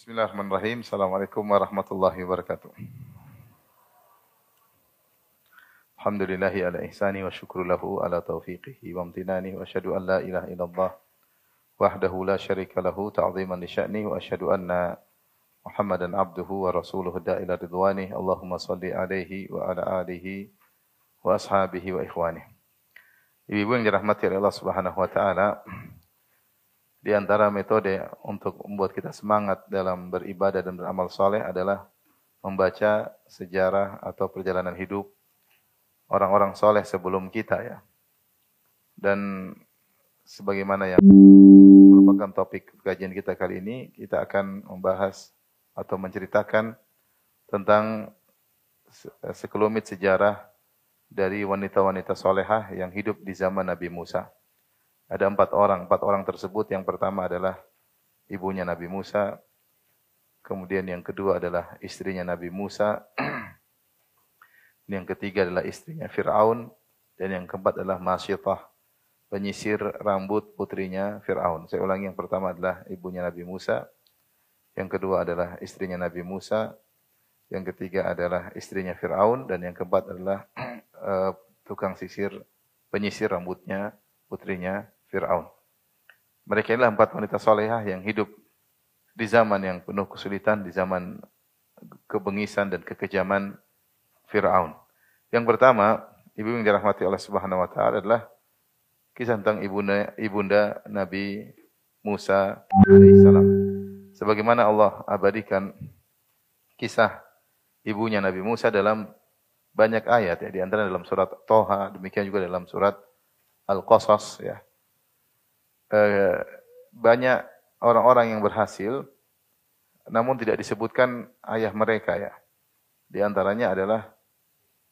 Bismillahirrahmanirrahim. Assalamualaikum warahmatullahi wabarakatuh. Alhamdulillahi ala ihsani wa syukru lahu ala taufiqihi wa amtinani wa asyhadu an la ilaha illallah wahdahu la syarika lahu ta'ziman li sya'ni wa asyhadu anna Muhammadan abduhu wa rasuluhu da'ila ridwani Allahumma salli alaihi wa ala alihi wa ashabihi wa ikhwani. Ibu-ibu yang dirahmati oleh Allah Subhanahu wa taala, di antara metode untuk membuat kita semangat dalam beribadah dan beramal soleh adalah membaca sejarah atau perjalanan hidup orang-orang soleh sebelum kita ya. Dan sebagaimana yang merupakan topik kajian kita kali ini, kita akan membahas atau menceritakan tentang sekelumit sejarah dari wanita-wanita solehah yang hidup di zaman Nabi Musa. Ada empat orang, empat orang tersebut yang pertama adalah ibunya Nabi Musa, kemudian yang kedua adalah istrinya Nabi Musa, yang ketiga adalah istrinya Fir'aun. Dan yang keempat adalah Masyitah. Penyisir rambut putrinya Fir'aun. Saya ulangi yang pertama adalah ibunya Nabi Musa. Yang kedua adalah istrinya Nabi Musa. Yang ketiga adalah istrinya Fir'aun. Dan yang keempat adalah uh, tukang sisir, penyisir rambutnya putrinya Fir'aun. Mereka inilah empat wanita solehah yang hidup di zaman yang penuh kesulitan, di zaman kebengisan dan kekejaman Fir'aun. Yang pertama, ibu yang dirahmati oleh Subhanahu wa taala adalah kisah tentang ibunda ibunda Nabi Musa alaihissalam. Sebagaimana Allah abadikan kisah ibunya Nabi Musa dalam banyak ayat ya, di antara dalam surat Toha, demikian juga dalam surat Al-Qasas ya. E, banyak orang-orang yang berhasil namun tidak disebutkan ayah mereka ya. Di antaranya adalah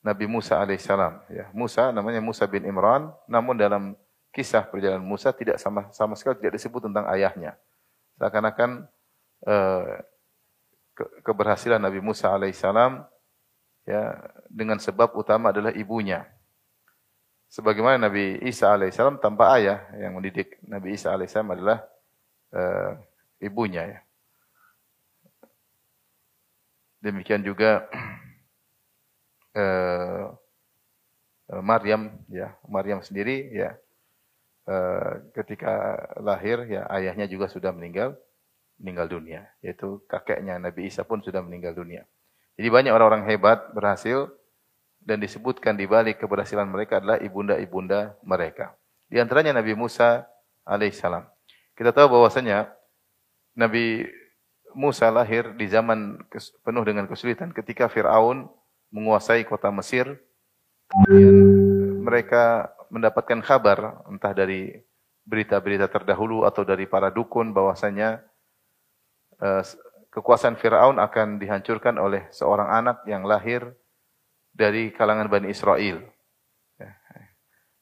Nabi Musa alaihissalam. Ya, Musa namanya Musa bin Imran, namun dalam kisah perjalanan Musa tidak sama sama sekali tidak disebut tentang ayahnya. Seakan-akan eh, ke, keberhasilan Nabi Musa alaihissalam ya dengan sebab utama adalah ibunya. Sebagaimana Nabi Isa alaihissalam tanpa ayah yang mendidik Nabi Isa alaihissalam adalah eh, ibunya ya. Demikian juga uh, Maryam ya. Maryam sendiri ya uh, ketika lahir ya ayahnya juga sudah meninggal meninggal dunia. Yaitu kakeknya Nabi Isa pun sudah meninggal dunia. Jadi banyak orang-orang hebat berhasil dan disebutkan di balik keberhasilan mereka adalah ibunda-ibunda mereka di antaranya Nabi Musa alaihissalam kita tahu bahwasanya Nabi Musa lahir di zaman penuh dengan kesulitan ketika Firaun menguasai kota Mesir. Kemudian mereka mendapatkan kabar entah dari berita-berita terdahulu atau dari para dukun bahwasanya uh, kekuasaan Firaun akan dihancurkan oleh seorang anak yang lahir dari kalangan Bani Israel.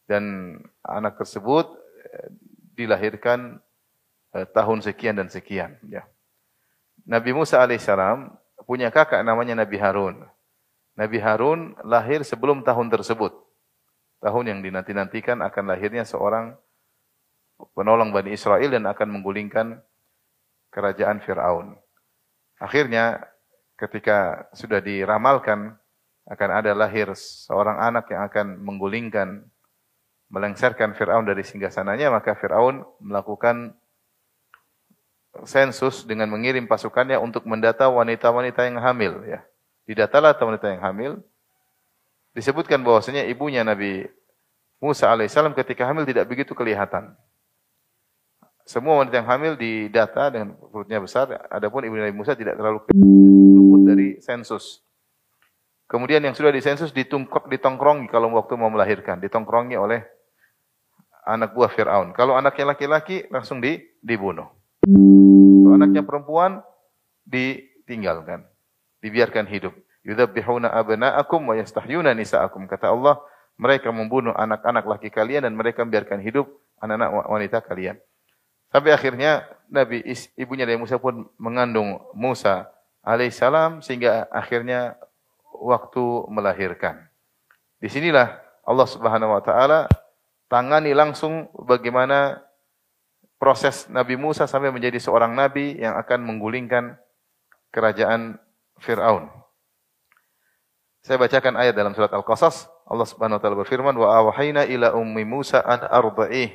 Dan anak tersebut eh, dilahirkan uh, tahun sekian dan sekian. Ya. Nabi Musa alaihissalam punya kakak namanya Nabi Harun. Nabi Harun lahir sebelum tahun tersebut. Tahun yang dinanti-nantikan akan lahirnya seorang penolong Bani Israel dan akan menggulingkan kerajaan Fir'aun. Akhirnya ketika sudah diramalkan akan ada lahir seorang anak yang akan menggulingkan, melengsarkan Fir'aun dari singgasananya, maka Fir'aun melakukan sensus dengan mengirim pasukannya untuk mendata wanita-wanita yang hamil. Ya. Didatalah wanita yang hamil. Disebutkan bahwasanya ibunya Nabi Musa alaihissalam ketika hamil tidak begitu kelihatan. Semua wanita yang hamil didata dengan perutnya besar, adapun ibu Nabi Musa tidak terlalu luput dari sensus. Kemudian yang sudah disensus ditungkok, ditongkrongi kalau waktu mau melahirkan, ditongkrongi oleh anak buah Fir'aun. Kalau anaknya laki-laki langsung di, dibunuh. Kalau anaknya perempuan ditinggalkan dibiarkan hidup. Yudzabbihuna abna'akum wa yastahyuna nisa'akum. Kata Allah, mereka membunuh anak-anak laki kalian dan mereka membiarkan hidup anak-anak wanita kalian. Sampai akhirnya Nabi ibunya dari Musa pun mengandung Musa alaihissalam sehingga akhirnya waktu melahirkan. Di sinilah Allah Subhanahu wa taala tangani langsung bagaimana proses Nabi Musa sampai menjadi seorang nabi yang akan menggulingkan kerajaan Fir'aun. Saya bacakan ayat dalam surat Al-Qasas. Allah Subhanahu wa taala berfirman, "Wa awhayna ila ummi Musa an arda'ih,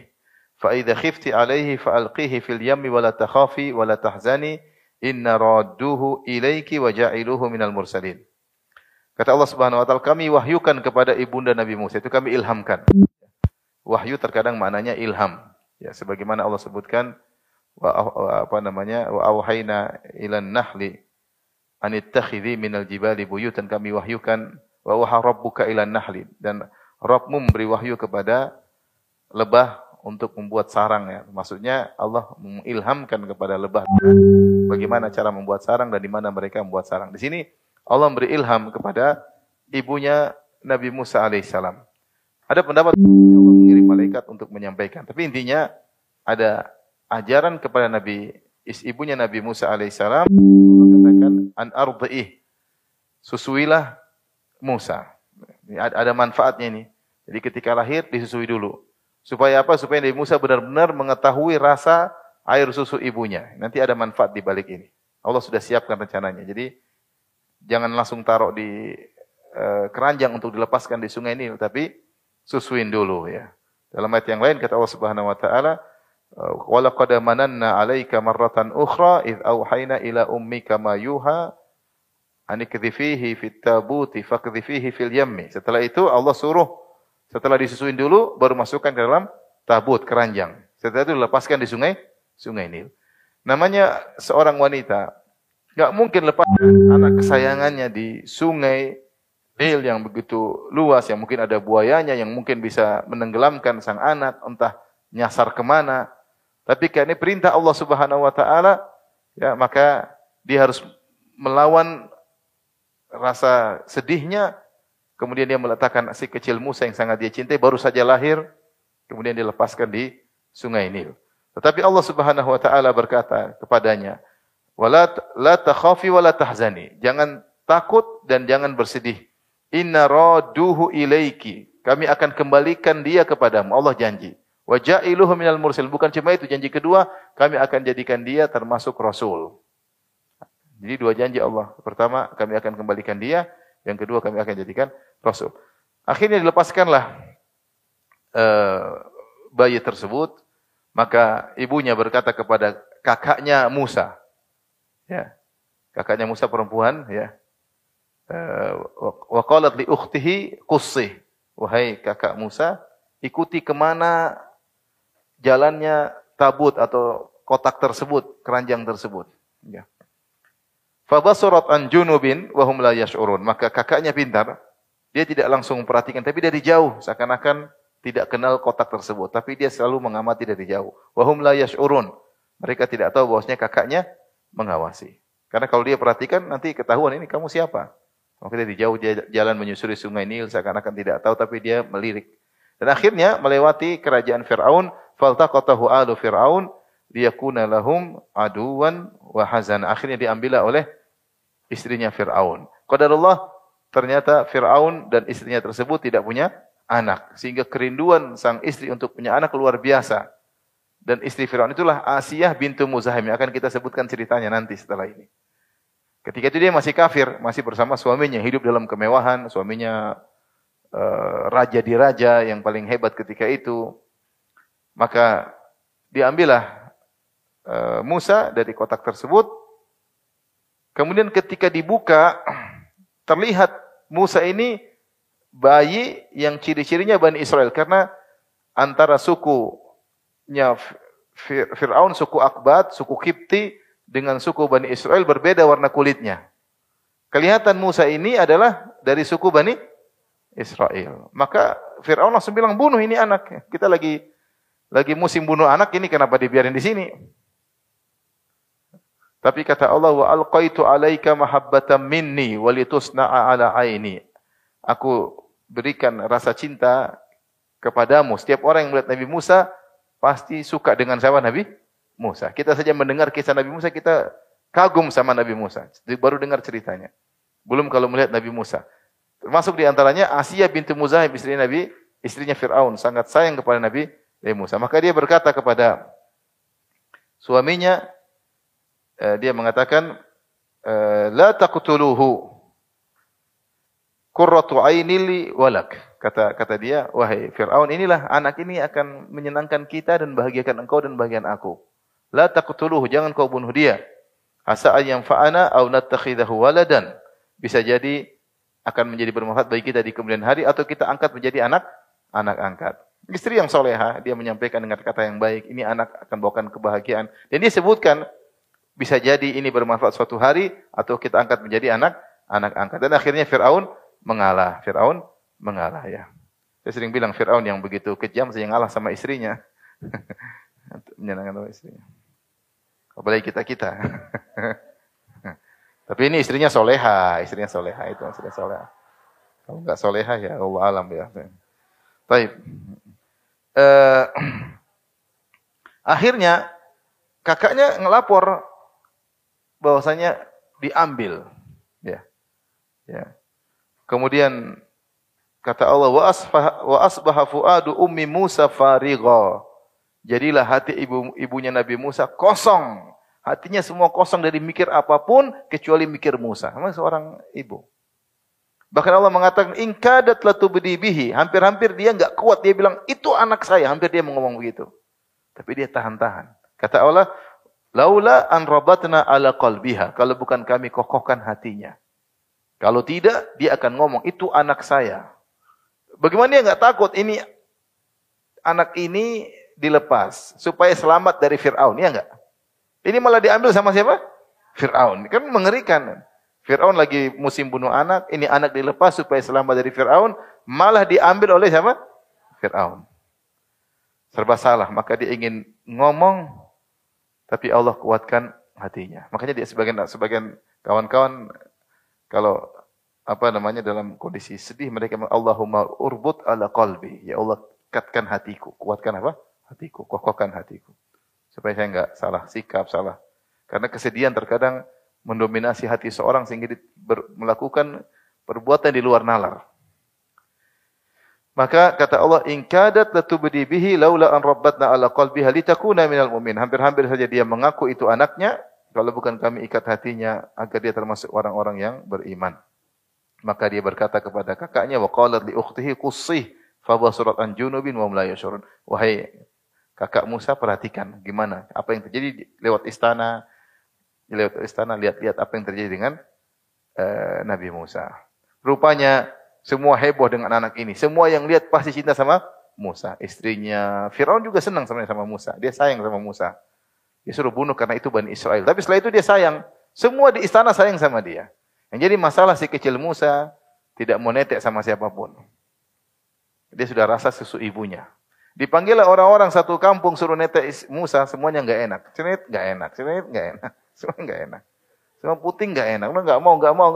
fa idza khifti 'alaihi fa alqihi fil yammi wa la takhafi wa la tahzani, inna radduhu ilaiki wa ja'iluhu minal mursalin." Kata Allah Subhanahu wa taala, kami wahyukan kepada ibunda Nabi Musa, itu kami ilhamkan. Wahyu terkadang maknanya ilham. Ya, sebagaimana Allah sebutkan wa, apa namanya? wa awhayna ilan nahli anittakhidhi minal jibali buyutan kami wahyukan wa waha rabbuka ilan nahli dan Rabbmu memberi wahyu kepada lebah untuk membuat sarang ya. Maksudnya Allah mengilhamkan kepada lebah bagaimana cara membuat sarang dan di mana mereka membuat sarang. Di sini Allah memberi ilham kepada ibunya Nabi Musa alaihissalam. Ada pendapat Allah mengirim malaikat untuk menyampaikan. Tapi intinya ada ajaran kepada Nabi ibunya Nabi Musa alaihissalam an ardhih. Susuilah Musa. Ada manfaatnya ini. Jadi ketika lahir disusui dulu. Supaya apa? Supaya Nabi Musa benar-benar mengetahui rasa air susu ibunya. Nanti ada manfaat di balik ini. Allah sudah siapkan rencananya. Jadi jangan langsung taruh di uh, keranjang untuk dilepaskan di sungai Nil, tapi susuin dulu ya. Dalam ayat yang lain kata Allah Subhanahu wa taala, Walaqad mananna 'alaika marratan ukhra id auhayna ila ummika ma yuha anikdhifihi fit tabuti fakdhifihi fil yammi. Setelah itu Allah suruh setelah disusuin dulu baru masukkan ke dalam tabut keranjang. Setelah itu dilepaskan di sungai sungai Nil. Namanya seorang wanita enggak mungkin lepas anak kesayangannya di sungai Nil yang begitu luas yang mungkin ada buayanya yang mungkin bisa menenggelamkan sang anak entah nyasar ke mana. Tapi karena perintah Allah Subhanahu wa taala, ya maka dia harus melawan rasa sedihnya, kemudian dia meletakkan si kecil Musa yang sangat dia cintai baru saja lahir, kemudian dilepaskan di sungai Nil. Tetapi Allah Subhanahu wa taala berkata kepadanya, "Wala la takhafi wa la tahzani." Jangan takut dan jangan bersedih. Inna raduhu ilaiki. Kami akan kembalikan dia kepadamu. Allah janji. Wa ja'iluhu minal mursil. Bukan cuma itu janji kedua, kami akan jadikan dia termasuk rasul. Jadi dua janji Allah. Pertama, kami akan kembalikan dia. Yang kedua, kami akan jadikan rasul. Akhirnya dilepaskanlah uh, bayi tersebut. Maka ibunya berkata kepada kakaknya Musa. Ya. Kakaknya Musa perempuan, ya. Eh, wa qalat li ukhtihi qussi. Wahai kakak Musa, ikuti ke mana jalannya tabut atau kotak tersebut, keranjang tersebut. Ya. Fabasurat an junubin wa hum la yash'urun. Maka kakaknya pintar, dia tidak langsung memperhatikan tapi dari jauh seakan-akan tidak kenal kotak tersebut, tapi dia selalu mengamati dari jauh. Wa hum la yash'urun. Mereka tidak tahu bahwasanya kakaknya mengawasi. Karena kalau dia perhatikan nanti ketahuan ini kamu siapa. Maka dari jauh dia jalan menyusuri sungai Nil seakan-akan tidak tahu tapi dia melirik. Dan akhirnya melewati kerajaan Firaun faltaqatahu alu fir'aun liyakuna lahum aduwan wa hazan. Akhirnya diambil oleh istrinya Fir'aun. Qadarullah ternyata Fir'aun dan istrinya tersebut tidak punya anak. Sehingga kerinduan sang istri untuk punya anak luar biasa. Dan istri Fir'aun itulah Asiyah bintu Muzahim. Yang akan kita sebutkan ceritanya nanti setelah ini. Ketika itu dia masih kafir, masih bersama suaminya, hidup dalam kemewahan, suaminya uh, raja di raja yang paling hebat ketika itu. Maka diambillah uh, Musa dari kotak tersebut. Kemudian ketika dibuka, terlihat Musa ini bayi yang ciri-cirinya Bani Israel. Karena antara sukunya Fir'aun, suku Akbat, suku Kipti, dengan suku Bani Israel berbeda warna kulitnya. Kelihatan Musa ini adalah dari suku Bani Israel. Maka Fir'aun langsung bilang, bunuh ini anak. Kita lagi lagi musim bunuh anak ini kenapa dibiarin di sini? Tapi kata Allah wa alqaitu alaika mahabbatan minni walitusna'a ala aini. Aku berikan rasa cinta kepadamu. Setiap orang yang melihat Nabi Musa pasti suka dengan siapa Nabi Musa. Kita saja mendengar kisah Nabi Musa kita kagum sama Nabi Musa. Baru dengar ceritanya. Belum kalau melihat Nabi Musa. Termasuk di antaranya Asia bintu Muzahib istri Nabi, istrinya Firaun sangat sayang kepada Nabi Musa. Maka dia berkata kepada suaminya, eh, dia mengatakan, eh, la taqtuluhu qurratu ainili walak. Kata kata dia, wahai Firaun, inilah anak ini akan menyenangkan kita dan bahagiakan engkau dan bagian aku. La taqtuluhu, jangan kau bunuh dia. Asa yang fa'ana au nattakhidahu waladan. Bisa jadi akan menjadi bermanfaat bagi kita di kemudian hari atau kita angkat menjadi anak anak angkat. Istri yang soleha, dia menyampaikan dengan kata yang baik, ini anak akan bawakan kebahagiaan. Dan dia sebutkan, bisa jadi ini bermanfaat suatu hari, atau kita angkat menjadi anak anak angkat. Dan akhirnya Fir'aun mengalah. Fir'aun mengalah ya. Saya sering bilang Fir'aun yang begitu kejam saya ngalah sama istrinya. Menyenangkan sama istrinya. Apalagi kita-kita. Tapi ini istrinya soleha, istrinya soleha itu istrinya soleha. Kalau enggak soleha ya Allah alam ya. Baik. Uh, akhirnya kakaknya ngelapor bahwasanya diambil. Ya. Ya. Kemudian kata Allah wa asbah wa asbaha fuadu ummi Musa farigha. Jadilah hati ibu ibunya Nabi Musa kosong. Hatinya semua kosong dari mikir apa pun kecuali mikir Musa. Sama seorang ibu. Bahkan Allah mengatakan ingkadat latubdi bihi. Hampir-hampir dia enggak kuat dia bilang itu anak saya. Hampir dia ngomong begitu. Tapi dia tahan-tahan. Kata Allah, laula an rabatna ala qalbiha. Kalau bukan kami kokohkan hatinya. Kalau tidak, dia akan ngomong, itu anak saya. Bagaimana dia nggak takut ini anak ini dilepas supaya selamat dari Fir'aun, ya enggak? Ini malah diambil sama siapa? Fir'aun. Kan mengerikan. Fir'aun lagi musim bunuh anak, ini anak dilepas supaya selamat dari Fir'aun, malah diambil oleh siapa? Fir'aun. Serba salah, maka dia ingin ngomong, tapi Allah kuatkan hatinya. Makanya dia sebagian sebagian kawan-kawan kalau apa namanya dalam kondisi sedih mereka Allahumma urbut ala qalbi. Ya Allah, kuatkan hatiku. Kuatkan apa? Hatiku, kokohkan hatiku. Supaya saya enggak salah sikap, salah. Karena kesedihan terkadang mendominasi hati seorang sehingga dia melakukan perbuatan di luar nalar. Maka kata Allah, "In kadat latubdi bihi laula an rabbatna ala qalbiha litakuna minal mu'min." Hampir-hampir saja dia mengaku itu anaknya, kalau bukan kami ikat hatinya agar dia termasuk orang-orang yang beriman. Maka dia berkata kepada kakaknya wa qalat li ukhtihi qussih fa basurat an junubin wa la yashurun. Wahai kakak Musa perhatikan gimana apa yang terjadi lewat istana lewat istana lihat-lihat apa yang terjadi dengan uh, Nabi Musa. Rupanya semua heboh dengan anak ini. Semua yang lihat pasti cinta sama Musa. Istrinya Firaun juga senang sebenarnya sama Musa. Dia sayang sama Musa. Dia suruh bunuh karena itu Bani Israel. Tapi setelah itu dia sayang. Semua di istana sayang sama dia. Yang jadi masalah si kecil Musa tidak mau netek sama siapa pun. Dia sudah rasa susu ibunya. Dipanggil orang-orang satu kampung suruh netek Musa, semuanya enggak enak. Cenit enggak enak, cenit enggak enak. Semua enggak enak. Semua puting enggak enak. Udah enggak mau, enggak mau.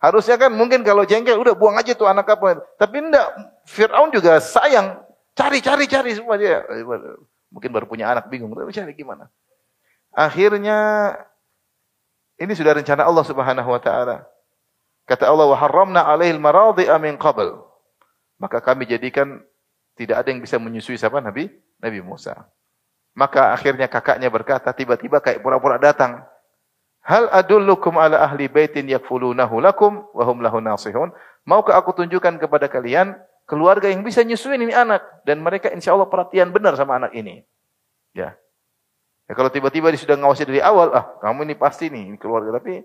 Harusnya kan mungkin kalau jengkel udah buang aja tuh anak apa. Tapi enggak. Fir'aun juga sayang. Cari, cari, cari semua dia. Mungkin baru punya anak bingung. Tapi cari gimana? Akhirnya ini sudah rencana Allah Subhanahu wa taala. Kata Allah wa haramna alaihi al-maradhi'a min qabl. Maka kami jadikan tidak ada yang bisa menyusui siapa Nabi Nabi Musa. Maka akhirnya kakaknya berkata tiba-tiba kayak pura-pura datang. Hal adullukum ala ahli baitin yakfulunahu lakum wa hum lahu nasihun. Maukah aku tunjukkan kepada kalian keluarga yang bisa nyusuin ini anak dan mereka insya Allah perhatian benar sama anak ini. Ya. Ya kalau tiba-tiba dia sudah ngawasi dari awal, ah kamu ini pasti nih ini keluarga. Tapi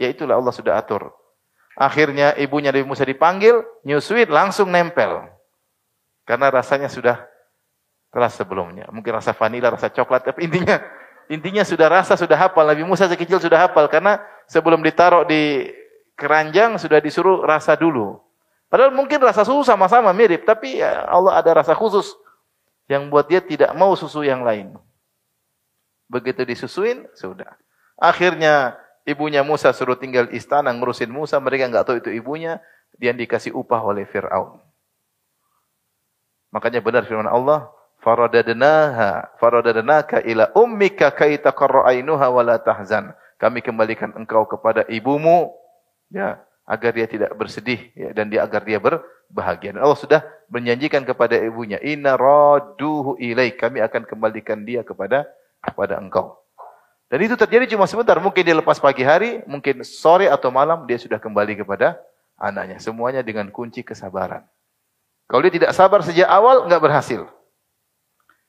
ya itulah Allah sudah atur. Akhirnya ibunya Nabi Musa dipanggil, nyusuit langsung nempel. Karena rasanya sudah kelas sebelumnya. Mungkin rasa vanila, rasa coklat, tapi intinya intinya sudah rasa sudah hafal. Nabi Musa sekecil sudah hafal karena sebelum ditaruh di keranjang sudah disuruh rasa dulu. Padahal mungkin rasa susu sama-sama mirip, tapi ya Allah ada rasa khusus yang buat dia tidak mau susu yang lain. Begitu disusuin, sudah. Akhirnya ibunya Musa suruh tinggal istana ngurusin Musa, mereka nggak tahu itu ibunya, dia dikasih upah oleh Fir'aun. Makanya benar firman Allah, faradadnaha faradadnaka ila ummika kay taqarra ainuha wa la tahzan. Kami kembalikan engkau kepada ibumu ya agar dia tidak bersedih ya, dan dia agar dia berbahagia. Dan Allah sudah menjanjikan kepada ibunya, "Inna raduhu ilaik." Kami akan kembalikan dia kepada kepada engkau. Dan itu terjadi cuma sebentar. Mungkin dia lepas pagi hari, mungkin sore atau malam dia sudah kembali kepada anaknya. Semuanya dengan kunci kesabaran. Kalau dia tidak sabar sejak awal, nggak berhasil.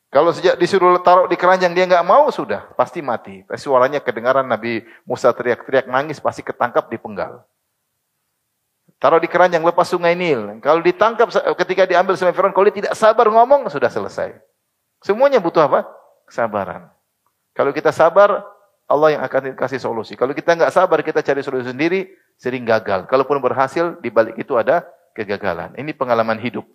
Kalau sejak disuruh taruh di keranjang dia nggak mau, sudah pasti mati. Pasti suaranya kedengaran Nabi Musa teriak-teriak nangis, pasti ketangkap di penggal. Taruh di keranjang lepas sungai Nil. Kalau ditangkap ketika diambil sama Firaun, kalau dia tidak sabar ngomong, sudah selesai. Semuanya butuh apa? Kesabaran. Kalau kita sabar, Allah yang akan kasih solusi. Kalau kita nggak sabar, kita cari solusi sendiri, sering gagal. Kalaupun berhasil, di balik itu ada kegagalan. Ini pengalaman hidup.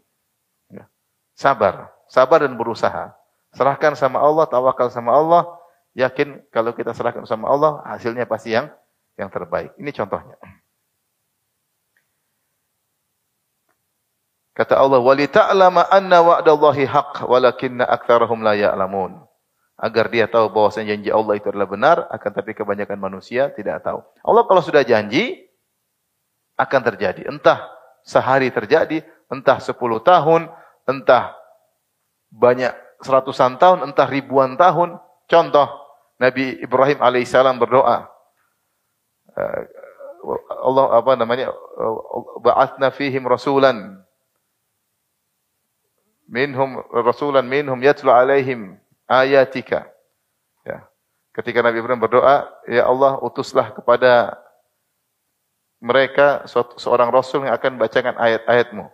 Ya. Sabar, sabar dan berusaha. Serahkan sama Allah, tawakal sama Allah, yakin kalau kita serahkan sama Allah, hasilnya pasti yang yang terbaik. Ini contohnya. Kata Allah, "Walita'lama anna wa'dallahi haqq, walakinna aktsarahum la ya'lamun." Agar dia tahu bahwa janji Allah itu adalah benar, akan tapi kebanyakan manusia tidak tahu. Allah kalau sudah janji akan terjadi. Entah sehari terjadi, entah sepuluh tahun, entah banyak seratusan tahun, entah ribuan tahun. Contoh, Nabi Ibrahim alaihissalam berdoa. Eh, Allah apa namanya? Ba'athna fihim rasulan minhum rasulan minhum yatlu alaihim ayatika. Ya. Ketika Nabi Ibrahim berdoa, ya Allah utuslah kepada mereka seorang rasul yang akan bacakan ayat-ayatmu.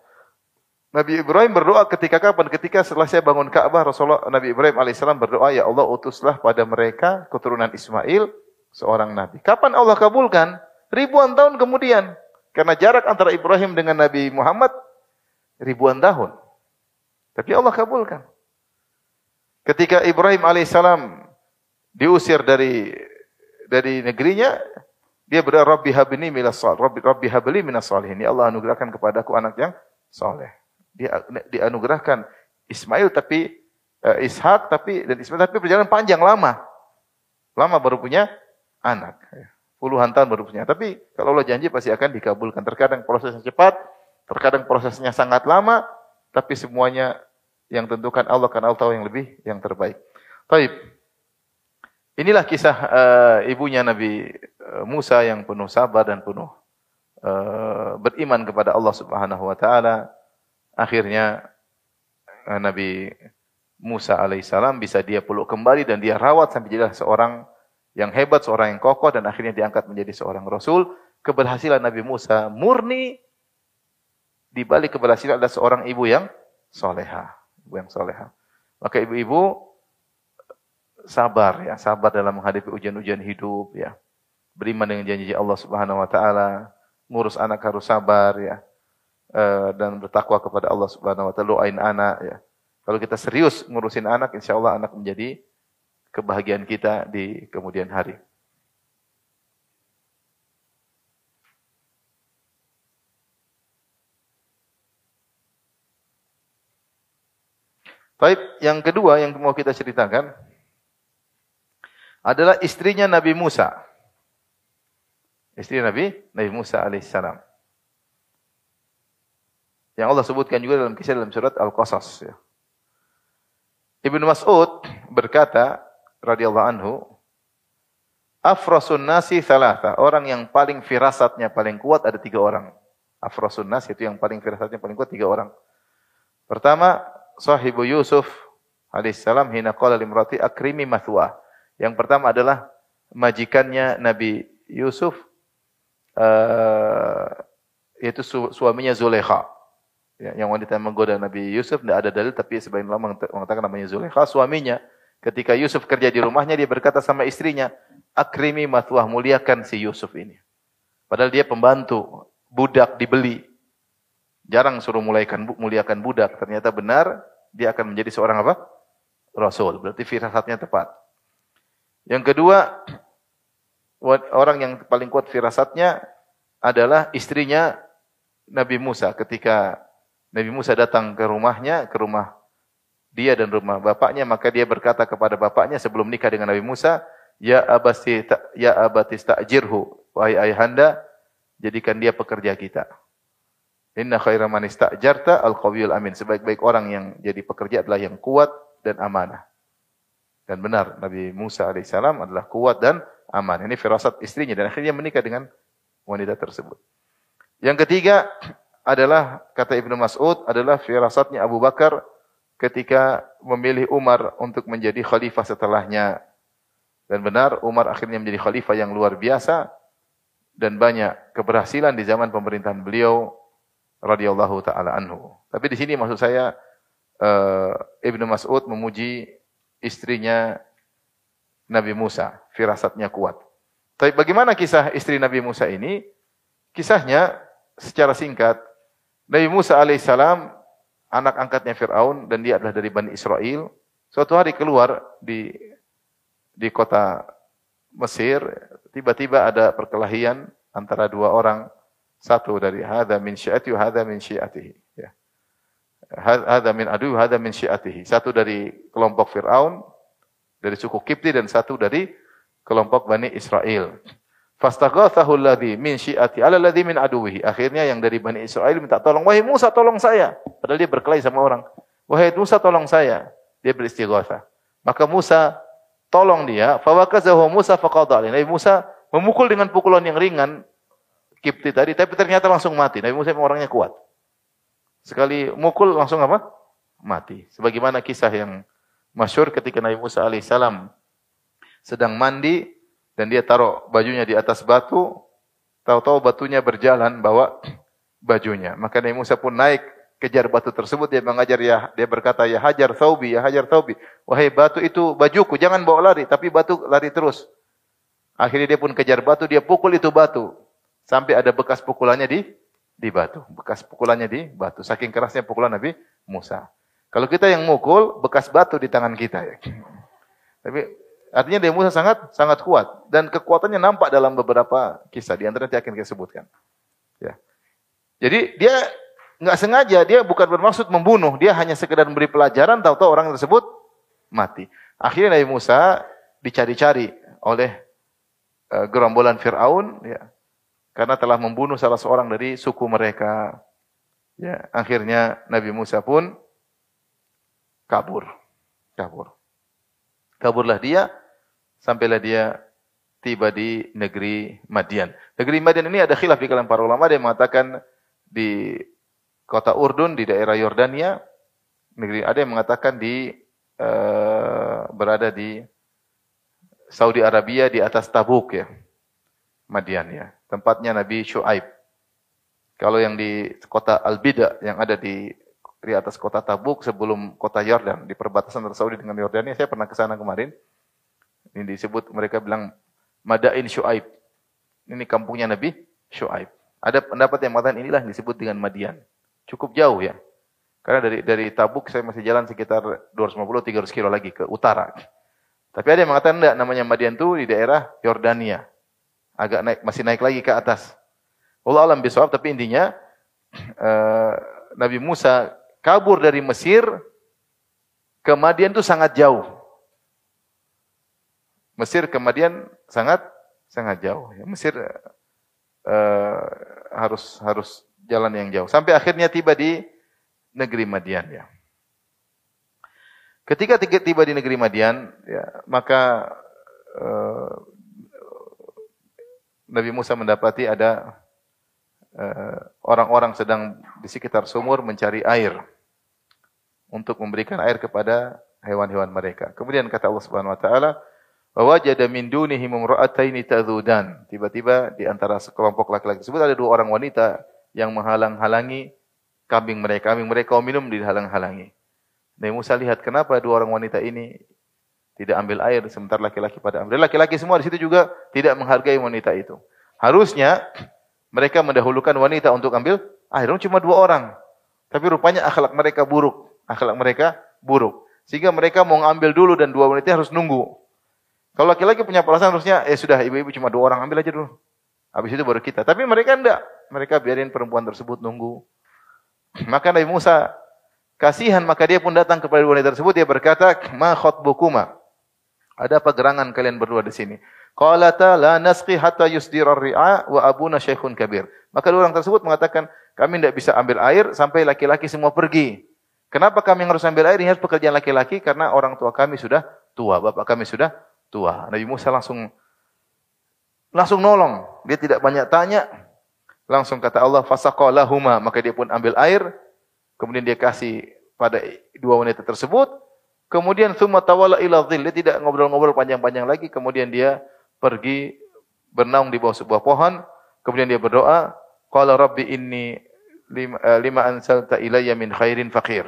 Nabi Ibrahim berdoa ketika kapan? Ketika setelah saya bangun Ka'bah, Rasulullah Nabi Ibrahim alaihissalam berdoa, ya Allah utuslah pada mereka keturunan Ismail seorang nabi. Kapan Allah kabulkan? Ribuan tahun kemudian. Karena jarak antara Ibrahim dengan Nabi Muhammad ribuan tahun. Tapi Allah kabulkan. Ketika Ibrahim alaihissalam diusir dari dari negerinya, dia berdoa Rabbi habni minas salih. Rabbi, Rabbi habli minas salihin. Ya Allah anugerahkan kepadaku anak yang soleh. Dia dianugerahkan Ismail tapi uh, Ishak tapi dan Ismail tapi perjalanan panjang lama. Lama baru punya anak. Puluhan tahun baru punya. Tapi kalau Allah janji pasti akan dikabulkan. Terkadang prosesnya cepat, terkadang prosesnya sangat lama, tapi semuanya yang tentukan Allah karena Allah tahu yang lebih yang terbaik. Taib. Inilah kisah uh, ibunya Nabi eh, Musa yang penuh sabar dan penuh uh, beriman kepada Allah Subhanahu wa taala. Akhirnya uh, Nabi Musa alaihissalam bisa dia peluk kembali dan dia rawat sampai jadi seorang yang hebat, seorang yang kokoh dan akhirnya diangkat menjadi seorang rasul. Keberhasilan Nabi Musa murni di balik keberhasilan ada seorang ibu yang soleha ibu yang soleha. Maka ibu-ibu sabar ya, sabar dalam menghadapi ujian-ujian hidup ya. Beriman dengan janji Allah Subhanahu wa taala, ngurus anak harus sabar ya. E, dan bertakwa kepada Allah Subhanahu wa taala, doain anak ya. Kalau kita serius ngurusin anak, insya Allah anak menjadi kebahagiaan kita di kemudian hari. Baik, yang kedua yang mau kita ceritakan adalah istrinya Nabi Musa. Istri Nabi Nabi Musa alaihissalam. Yang Allah sebutkan juga dalam kisah dalam surat Al-Qasas. Ya. Ibnu Mas'ud berkata radhiyallahu anhu, Afrasun nasi thalatha. Orang yang paling firasatnya paling kuat ada tiga orang. Afrasun nasi itu yang paling firasatnya paling kuat tiga orang. Pertama, sahibu Yusuf alaihissalam hina qala limrati akrimi mathwa. Yang pertama adalah majikannya Nabi Yusuf uh, yaitu su suaminya Zulekha. Ya, yang wanita yang menggoda Nabi Yusuf tidak ada dalil tapi sebagian ulama mengatakan namanya Zulekha suaminya ketika Yusuf kerja di rumahnya dia berkata sama istrinya akrimi mathwah muliakan si Yusuf ini. Padahal dia pembantu, budak dibeli. Jarang suruh mulaikan muliakan budak. Ternyata benar dia akan menjadi seorang apa? Rasul. Berarti firasatnya tepat. Yang kedua, orang yang paling kuat firasatnya adalah istrinya Nabi Musa. Ketika Nabi Musa datang ke rumahnya, ke rumah dia dan rumah bapaknya, maka dia berkata kepada bapaknya sebelum nikah dengan Nabi Musa, Ya abasti ya abati ta'jirhu, wahai ayahanda, jadikan dia pekerja kita. Inna khaira man istajarta al-qawiyul amin. Sebaik-baik orang yang jadi pekerja adalah yang kuat dan amanah. Dan benar, Nabi Musa alaihissalam adalah kuat dan aman. Ini firasat istrinya dan akhirnya menikah dengan wanita tersebut. Yang ketiga adalah kata Ibnu Mas'ud adalah firasatnya Abu Bakar ketika memilih Umar untuk menjadi khalifah setelahnya. Dan benar Umar akhirnya menjadi khalifah yang luar biasa dan banyak keberhasilan di zaman pemerintahan beliau radhiyallahu taala anhu. Tapi di sini maksud saya uh, Ibnu Mas'ud memuji istrinya Nabi Musa, firasatnya kuat. Tapi bagaimana kisah istri Nabi Musa ini? Kisahnya secara singkat, Nabi Musa alaihissalam anak angkatnya Fir'aun dan dia adalah dari Bani Israel. Suatu hari keluar di di kota Mesir, tiba-tiba ada perkelahian antara dua orang, satu dari hadza min syi'ati hadza min syi'atihi. Ya. Hadza min adu, hadza min syi'atihi. Satu dari kelompok Fir'aun, dari suku Kipti dan satu dari kelompok Bani Israel. Fastaghathahu alladhi min syi'ati ala alladhi min aduwihi. Akhirnya yang dari Bani Israel minta tolong, "Wahai Musa, tolong saya." Padahal dia berkelahi sama orang. "Wahai Musa, tolong saya." Dia beristighatsah. Maka Musa tolong dia, fawakazahu Musa faqada Nabi Musa memukul dengan pukulan yang ringan Kipti tadi, tapi ternyata langsung mati. Nabi Musa orangnya kuat. Sekali mukul langsung apa? Mati. Sebagaimana kisah yang masyur ketika Nabi Musa alaihissalam sedang mandi dan dia taruh bajunya di atas batu, tahu-tahu batunya berjalan bawa bajunya. Maka Nabi Musa pun naik kejar batu tersebut dia mengajar ya dia berkata ya hajar thaubi ya hajar thaubi wahai batu itu bajuku jangan bawa lari tapi batu lari terus akhirnya dia pun kejar batu dia pukul itu batu sampai ada bekas pukulannya di di batu bekas pukulannya di batu saking kerasnya pukulan Nabi Musa kalau kita yang mukul, bekas batu di tangan kita ya. Tapi artinya dia Musa sangat sangat kuat dan kekuatannya nampak dalam beberapa kisah di antara yang akan kita sebutkan. Ya. Jadi dia nggak sengaja, dia bukan bermaksud membunuh, dia hanya sekedar memberi pelajaran, tahu-tahu orang tersebut mati. Akhirnya Nabi Musa dicari-cari oleh uh, gerombolan Firaun, ya, karena telah membunuh salah seorang dari suku mereka. Ya, akhirnya Nabi Musa pun kabur. Kabur. Kaburlah dia, sampailah dia tiba di negeri Madian. Negeri Madian ini ada khilaf di kalangan para ulama, ada yang mengatakan di kota Urdun, di daerah Yordania. Negeri, ada yang mengatakan di uh, berada di Saudi Arabia di atas Tabuk ya. Madian ya. Tempatnya Nabi Shu'aib. Kalau yang di kota Al-Bida yang ada di di atas kota Tabuk sebelum kota Yordan di perbatasan antara Saudi dengan Yordania. Saya pernah ke sana kemarin. Ini disebut mereka bilang Madain Shu'aib. Ini kampungnya Nabi Shu'aib. Ada pendapat yang mengatakan inilah yang disebut dengan Madian. Cukup jauh ya. Karena dari dari Tabuk saya masih jalan sekitar 250-300 kilo lagi ke utara. Tapi ada yang mengatakan enggak, namanya Madian itu di daerah Yordania. Agak naik, masih naik lagi ke atas. Allah alam bisawab, tapi intinya uh, Nabi Musa kabur dari Mesir ke Madian itu sangat jauh. Mesir ke Madian sangat sangat jauh. Ya, Mesir uh, harus harus jalan yang jauh sampai akhirnya tiba di negeri Madian ya. Ketika tiba di negeri Madian, ya, maka uh, Nabi Musa mendapati ada Eh, orang-orang sedang di sekitar sumur mencari air untuk memberikan air kepada hewan-hewan mereka. Kemudian kata Allah Subhanahu wa taala, "Wa wajada min dunihim imra'ataini tadhudan." Tiba-tiba di antara sekelompok laki-laki tersebut ada dua orang wanita yang menghalang-halangi kambing mereka. Kambing mereka minum dihalang-halangi. Nabi Musa lihat kenapa dua orang wanita ini tidak ambil air sementara laki-laki pada ambil. Laki-laki semua di situ juga tidak menghargai wanita itu. Harusnya mereka mendahulukan wanita untuk ambil air. Cuma dua orang. Tapi rupanya akhlak mereka buruk. Akhlak mereka buruk. Sehingga mereka mau ngambil dulu dan dua wanita harus nunggu. Kalau laki-laki punya perasaan harusnya, eh sudah ibu-ibu cuma dua orang ambil aja dulu. Habis itu baru kita. Tapi mereka enggak. Mereka biarin perempuan tersebut nunggu. Maka Nabi Musa kasihan maka dia pun datang kepada wanita tersebut dia berkata, "Ma khotbukuma?" Ada apa gerangan kalian berdua di sini? Qalata la nasqi hatta yusdira ri'a wa abuna syekhun kabir. Maka orang tersebut mengatakan, kami tidak bisa ambil air sampai laki-laki semua pergi. Kenapa kami harus ambil air? Ini harus pekerjaan laki-laki karena orang tua kami sudah tua. Bapak kami sudah tua. Nabi Musa langsung langsung nolong. Dia tidak banyak tanya. Langsung kata Allah, fasaqalahuma. Maka dia pun ambil air. Kemudian dia kasih pada dua wanita tersebut. Kemudian thumma tawala ila dhil. Dia tidak ngobrol-ngobrol panjang-panjang lagi. Kemudian dia pergi bernaung di bawah sebuah pohon. Kemudian dia berdoa, qala rabbi inni lima, uh, lima ansalta ilayya min khairin fakir.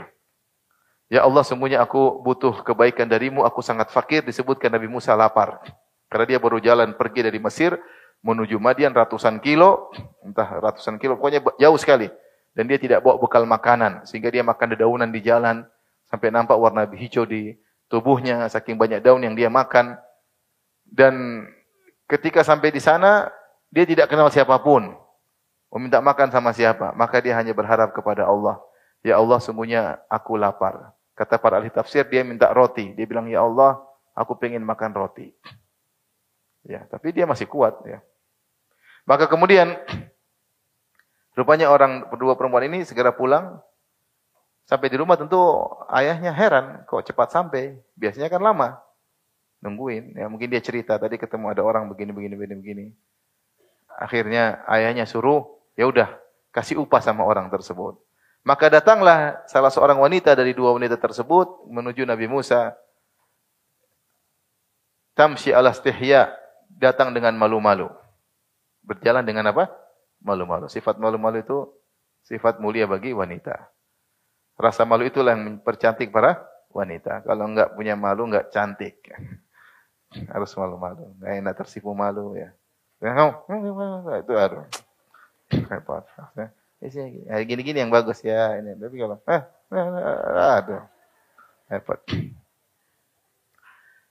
Ya Allah, sungguhnya aku butuh kebaikan darimu, aku sangat fakir. Disebutkan Nabi Musa lapar. Karena dia baru jalan pergi dari Mesir menuju Madian ratusan kilo, entah ratusan kilo, pokoknya jauh sekali. Dan dia tidak bawa bekal makanan, sehingga dia makan dedaunan di jalan, sampai nampak warna hijau di tubuhnya, saking banyak daun yang dia makan. Dan ketika sampai di sana, dia tidak kenal siapa pun. Meminta makan sama siapa? Maka dia hanya berharap kepada Allah. Ya Allah, sungguhnya aku lapar. Kata para ahli tafsir, dia minta roti. Dia bilang, ya Allah, aku pengen makan roti. Ya, tapi dia masih kuat. Ya. Maka kemudian, rupanya orang berdua perempuan ini segera pulang. Sampai di rumah tentu ayahnya heran, kok cepat sampai. Biasanya kan lama. Nungguin. Ya, mungkin dia cerita, tadi ketemu ada orang begini, begini, begini, begini. Akhirnya ayahnya suruh, ya udah kasih upah sama orang tersebut. Maka datanglah salah seorang wanita dari dua wanita tersebut menuju Nabi Musa. Tamshi ala stihya, datang dengan malu-malu. Berjalan dengan apa? Malu-malu. Sifat malu-malu itu sifat mulia bagi wanita. Rasa malu itulah yang mempercantik para wanita. Kalau enggak punya malu, enggak cantik. Harus malu-malu. Enggak enak tersipu malu ya. Itu harus. Repot. Ya, gini-gini yang bagus ya ini. Tapi kalau eh, eh aduh. Repot.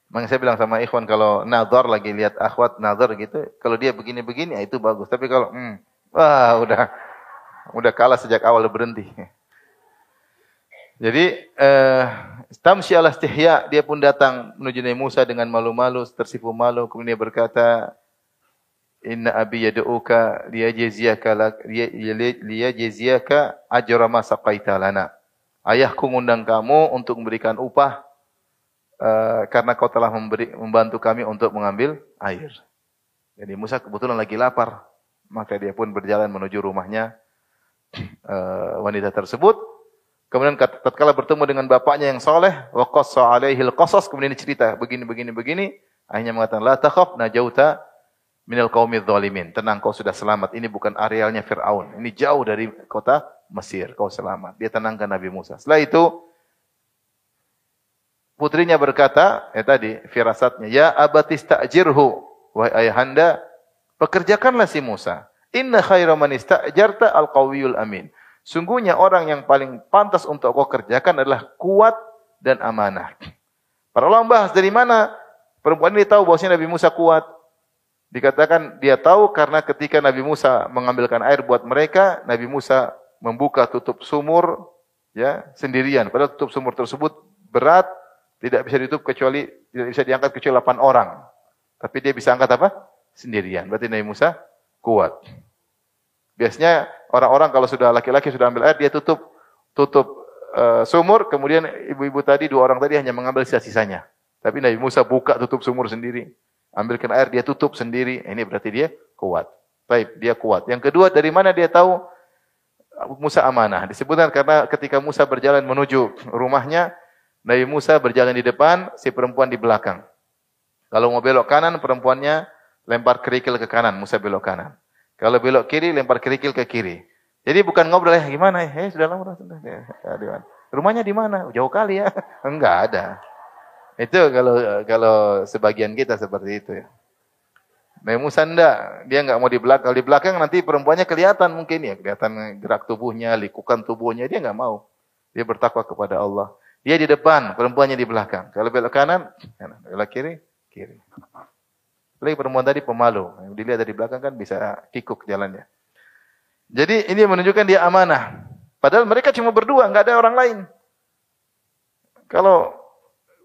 Makanya saya bilang sama ikhwan kalau nazar lagi lihat akhwat nazar gitu, kalau dia begini-begini ya itu bagus. Tapi kalau hmm, wah udah udah kalah sejak awal berhenti. Jadi eh Tamsi ala stihya, dia pun datang menuju Nabi Musa dengan malu-malu, tersipu malu, kemudian dia berkata, Inna abi yad'uka liyajziyaka liyajziyaka ajra ma saqaita lana. Ayahku mengundang kamu untuk memberikan upah uh, karena kau telah memberi, membantu kami untuk mengambil air. Jadi Musa kebetulan lagi lapar, maka dia pun berjalan menuju rumahnya uh, wanita tersebut. Kemudian tatkala bertemu dengan bapaknya yang soleh, wa qassa alaihi al-qasas, kemudian cerita begini begini begini, akhirnya mengatakan la takhaf najauta minal qaumidz zalimin. Tenang kau sudah selamat. Ini bukan arealnya Firaun. Ini jauh dari kota Mesir. Kau selamat. Dia tenangkan Nabi Musa. Setelah itu putrinya berkata, ya tadi firasatnya, ya abatis ta'jirhu. Wahai ayahanda, pekerjakanlah si Musa. Inna khaira man ista'jarta al-qawiyul amin. Sungguhnya orang yang paling pantas untuk kau kerjakan adalah kuat dan amanah. Para ulama bahas dari mana perempuan ini tahu bahwasanya Nabi Musa kuat. Dikatakan dia tahu karena ketika Nabi Musa mengambilkan air buat mereka, Nabi Musa membuka tutup sumur ya sendirian. Padahal tutup sumur tersebut berat, tidak bisa ditutup kecuali tidak bisa diangkat kecuali 8 orang. Tapi dia bisa angkat apa? Sendirian. Berarti Nabi Musa kuat. Biasanya orang-orang kalau sudah laki-laki sudah ambil air dia tutup tutup uh, sumur, kemudian ibu-ibu tadi dua orang tadi hanya mengambil sisa-sisanya. Tapi Nabi Musa buka tutup sumur sendiri. Ambilkan air, dia tutup sendiri. Ini berarti dia kuat. Baik, dia kuat. Yang kedua, dari mana dia tahu Musa amanah? Disebutkan karena ketika Musa berjalan menuju rumahnya, Nabi Musa berjalan di depan, si perempuan di belakang. Kalau mau belok kanan, perempuannya lempar kerikil ke kanan, Musa belok kanan. Kalau belok kiri, lempar kerikil ke kiri. Jadi bukan ngobrol ya gimana ya, eh, sudah lama sudah. Ya, Rumahnya di mana? Jauh kali ya. Enggak ada. Itu kalau kalau sebagian kita seperti itu ya. Musa enggak, dia enggak mau di belakang. Kalau di belakang nanti perempuannya kelihatan mungkin ya, kelihatan gerak tubuhnya, likukan tubuhnya, dia enggak mau. Dia bertakwa kepada Allah. Dia di depan, perempuannya di belakang. Kalau belok kanan, kanan. Belok kiri, kiri. Lagi perempuan tadi pemalu. Dilihat dari belakang kan bisa kikuk jalannya. Jadi ini menunjukkan dia amanah. Padahal mereka cuma berdua, enggak ada orang lain. Kalau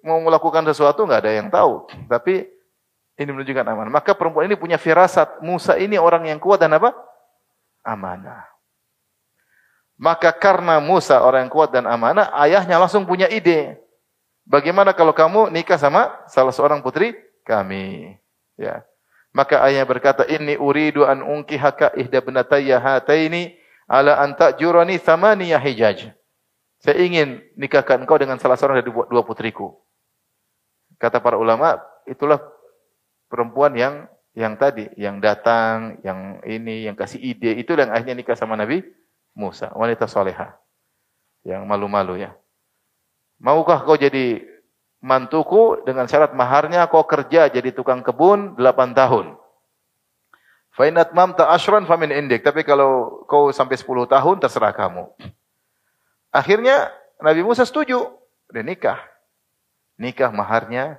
mau melakukan sesuatu nggak ada yang tahu. Tapi ini menunjukkan aman. Maka perempuan ini punya firasat. Musa ini orang yang kuat dan apa? Amanah. Maka karena Musa orang yang kuat dan amanah, ayahnya langsung punya ide. Bagaimana kalau kamu nikah sama salah seorang putri kami? Ya. Maka ayah berkata, "Inni uridu an unkihaka ihda benatayya hataini ala an ta'jurani thamaniya hijaj." Saya ingin nikahkan engkau dengan salah seorang dari dua putriku. Kata para ulama, itulah perempuan yang yang tadi, yang datang, yang ini, yang kasih ide, itu yang akhirnya nikah sama Nabi Musa, wanita soleha. Yang malu-malu ya. Maukah kau jadi mantuku dengan syarat maharnya kau kerja jadi tukang kebun 8 tahun. Fainat mam ashran famin indik. Tapi kalau kau sampai 10 tahun terserah kamu. Akhirnya Nabi Musa setuju. Dia nikah. Nikah maharnya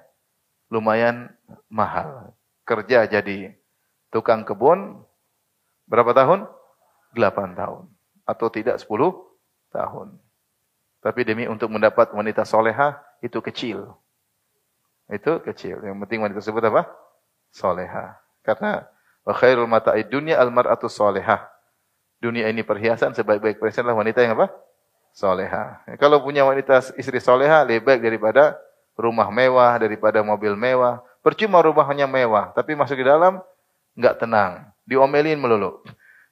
lumayan mahal. Kerja jadi tukang kebun berapa tahun? 8 tahun. Atau tidak 10 tahun. Tapi demi untuk mendapat wanita soleha itu kecil. Itu kecil. Yang penting wanita tersebut apa? Soleha. Karena wa khairul mata'id dunya al mar'atu solehah. Dunia ini perhiasan, sebaik-baik perhiasan adalah wanita yang apa? soleha. Kalau punya wanita istri soleha, lebih baik daripada rumah mewah, daripada mobil mewah. Percuma rumahnya mewah, tapi masuk ke dalam nggak tenang, diomelin melulu.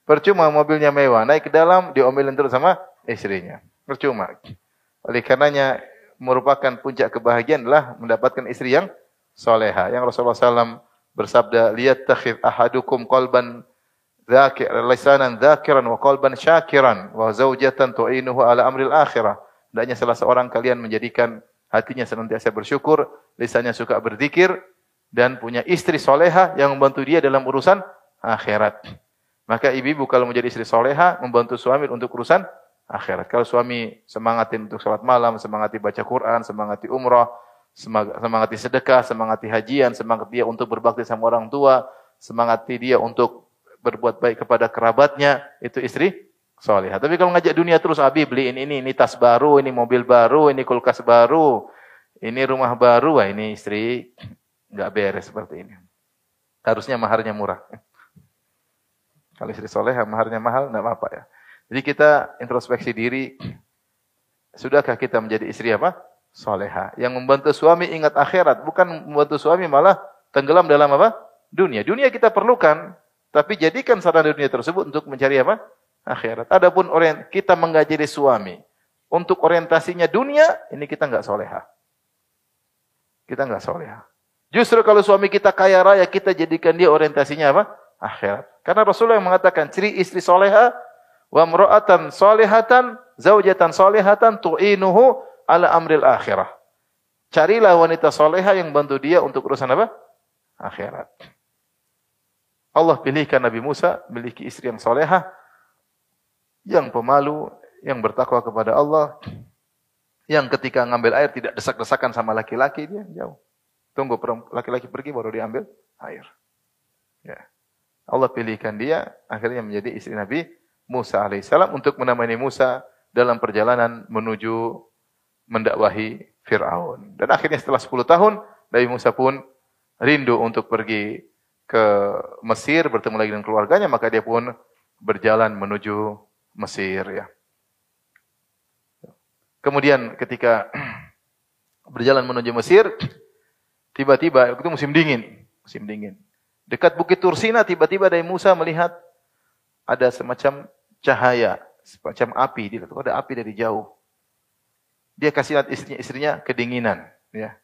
Percuma mobilnya mewah, naik ke dalam diomelin terus sama istrinya. Percuma. Oleh karenanya merupakan puncak kebahagiaan adalah mendapatkan istri yang soleha. Yang Rasulullah SAW bersabda, lihat takhid ahadukum qalban dzakir lisanan dzakiran wa qalban syakiran wa zaujatan tu'inuhu ala amril akhirah. Hendaknya salah seorang kalian menjadikan hatinya senantiasa bersyukur, lisannya suka berzikir dan punya istri soleha yang membantu dia dalam urusan akhirat. Maka ibu-ibu kalau menjadi istri soleha membantu suami untuk urusan akhirat. Kalau suami semangatin untuk sholat malam, semangati baca Quran, semangati umrah, semangati sedekah, semangati hajian, semangat dia untuk berbakti sama orang tua, semangati dia untuk berbuat baik kepada kerabatnya, itu istri solehah. Tapi kalau ngajak dunia terus, Abi beliin ini, ini tas baru, ini mobil baru, ini kulkas baru, ini rumah baru, wah ini istri nggak beres seperti ini. Harusnya maharnya murah. Kalau istri soleh, maharnya mahal, nggak apa-apa ya. Jadi kita introspeksi diri, sudahkah kita menjadi istri apa? Soleha. Yang membantu suami ingat akhirat, bukan membantu suami malah tenggelam dalam apa? Dunia. Dunia kita perlukan, tapi jadikan sarana dunia tersebut untuk mencari apa? Akhirat. Adapun orient, kita mengajari suami untuk orientasinya dunia, ini kita nggak soleha. Kita nggak soleha. Justru kalau suami kita kaya raya, kita jadikan dia orientasinya apa? Akhirat. Karena Rasulullah yang mengatakan ciri istri soleha, wa mra'atan solehatan, zaujatan solehatan, tu'inuhu ala amril akhirah. Carilah wanita soleha yang bantu dia untuk urusan apa? Akhirat. Allah pilihkan Nabi Musa memiliki istri yang solehah, yang pemalu, yang bertakwa kepada Allah, yang ketika ngambil air tidak desak-desakan sama laki-laki dia jauh. Tunggu laki-laki pergi baru diambil air. Ya. Allah pilihkan dia akhirnya menjadi istri Nabi Musa alaihissalam untuk menemani Musa dalam perjalanan menuju mendakwahi Fir'aun. Dan akhirnya setelah 10 tahun Nabi Musa pun rindu untuk pergi ke Mesir bertemu lagi dengan keluarganya, maka dia pun berjalan menuju Mesir ya. Kemudian ketika berjalan menuju Mesir, tiba-tiba itu musim dingin, musim dingin. Dekat Bukit Tursina tiba-tiba dari Musa melihat ada semacam cahaya, semacam api, dia ada api dari jauh. Dia kasih lihat istrinya, istrinya kedinginan, ya.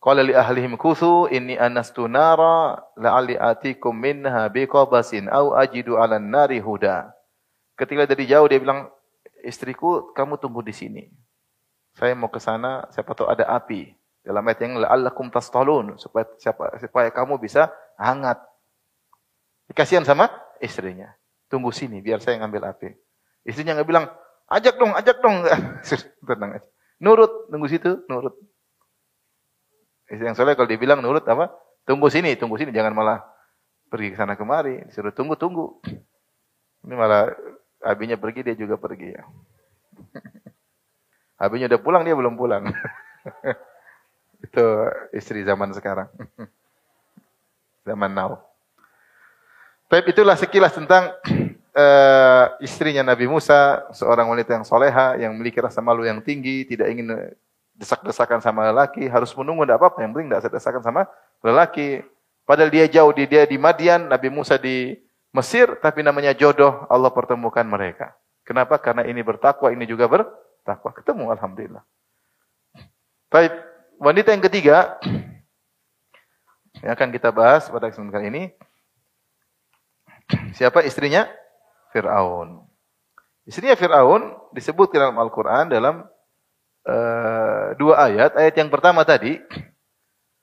Qala li ahlihim kuthu inni anastu nara la'alli atikum minha biqabasin au ajidu 'alan nari huda. Ketika dari jauh dia bilang, "Istriku, kamu tunggu di sini. Saya mau ke sana, siapa tahu ada api." Dalam ayat yang la'allakum tastalun supaya siapa, supaya kamu bisa hangat. Dikasihan sama istrinya. Tunggu sini biar saya ngambil api. Istrinya nggak bilang, "Ajak dong, ajak dong." Tenang aja. Nurut, tunggu situ, nurut. Istri yang soleh kalau dibilang nurut apa? Tunggu sini, tunggu sini, jangan malah pergi ke sana kemari. Disuruh tunggu, tunggu. Ini malah abinya pergi, dia juga pergi ya. abinya udah pulang, dia belum pulang. Itu istri zaman sekarang. zaman now. Tapi itulah sekilas tentang uh, istrinya Nabi Musa, seorang wanita yang soleha, yang memiliki rasa malu yang tinggi, tidak ingin desak-desakan sama lelaki, harus menunggu tidak apa-apa, yang penting tidak desakan sama lelaki. Padahal dia jauh, di dia di Madian, Nabi Musa di Mesir, tapi namanya jodoh, Allah pertemukan mereka. Kenapa? Karena ini bertakwa, ini juga bertakwa. Ketemu, Alhamdulillah. Baik, wanita yang ketiga, yang akan kita bahas pada kesempatan ini, siapa istrinya? Fir'aun. Istrinya Fir'aun disebut dalam Al-Quran dalam uh, dua ayat. Ayat yang pertama tadi,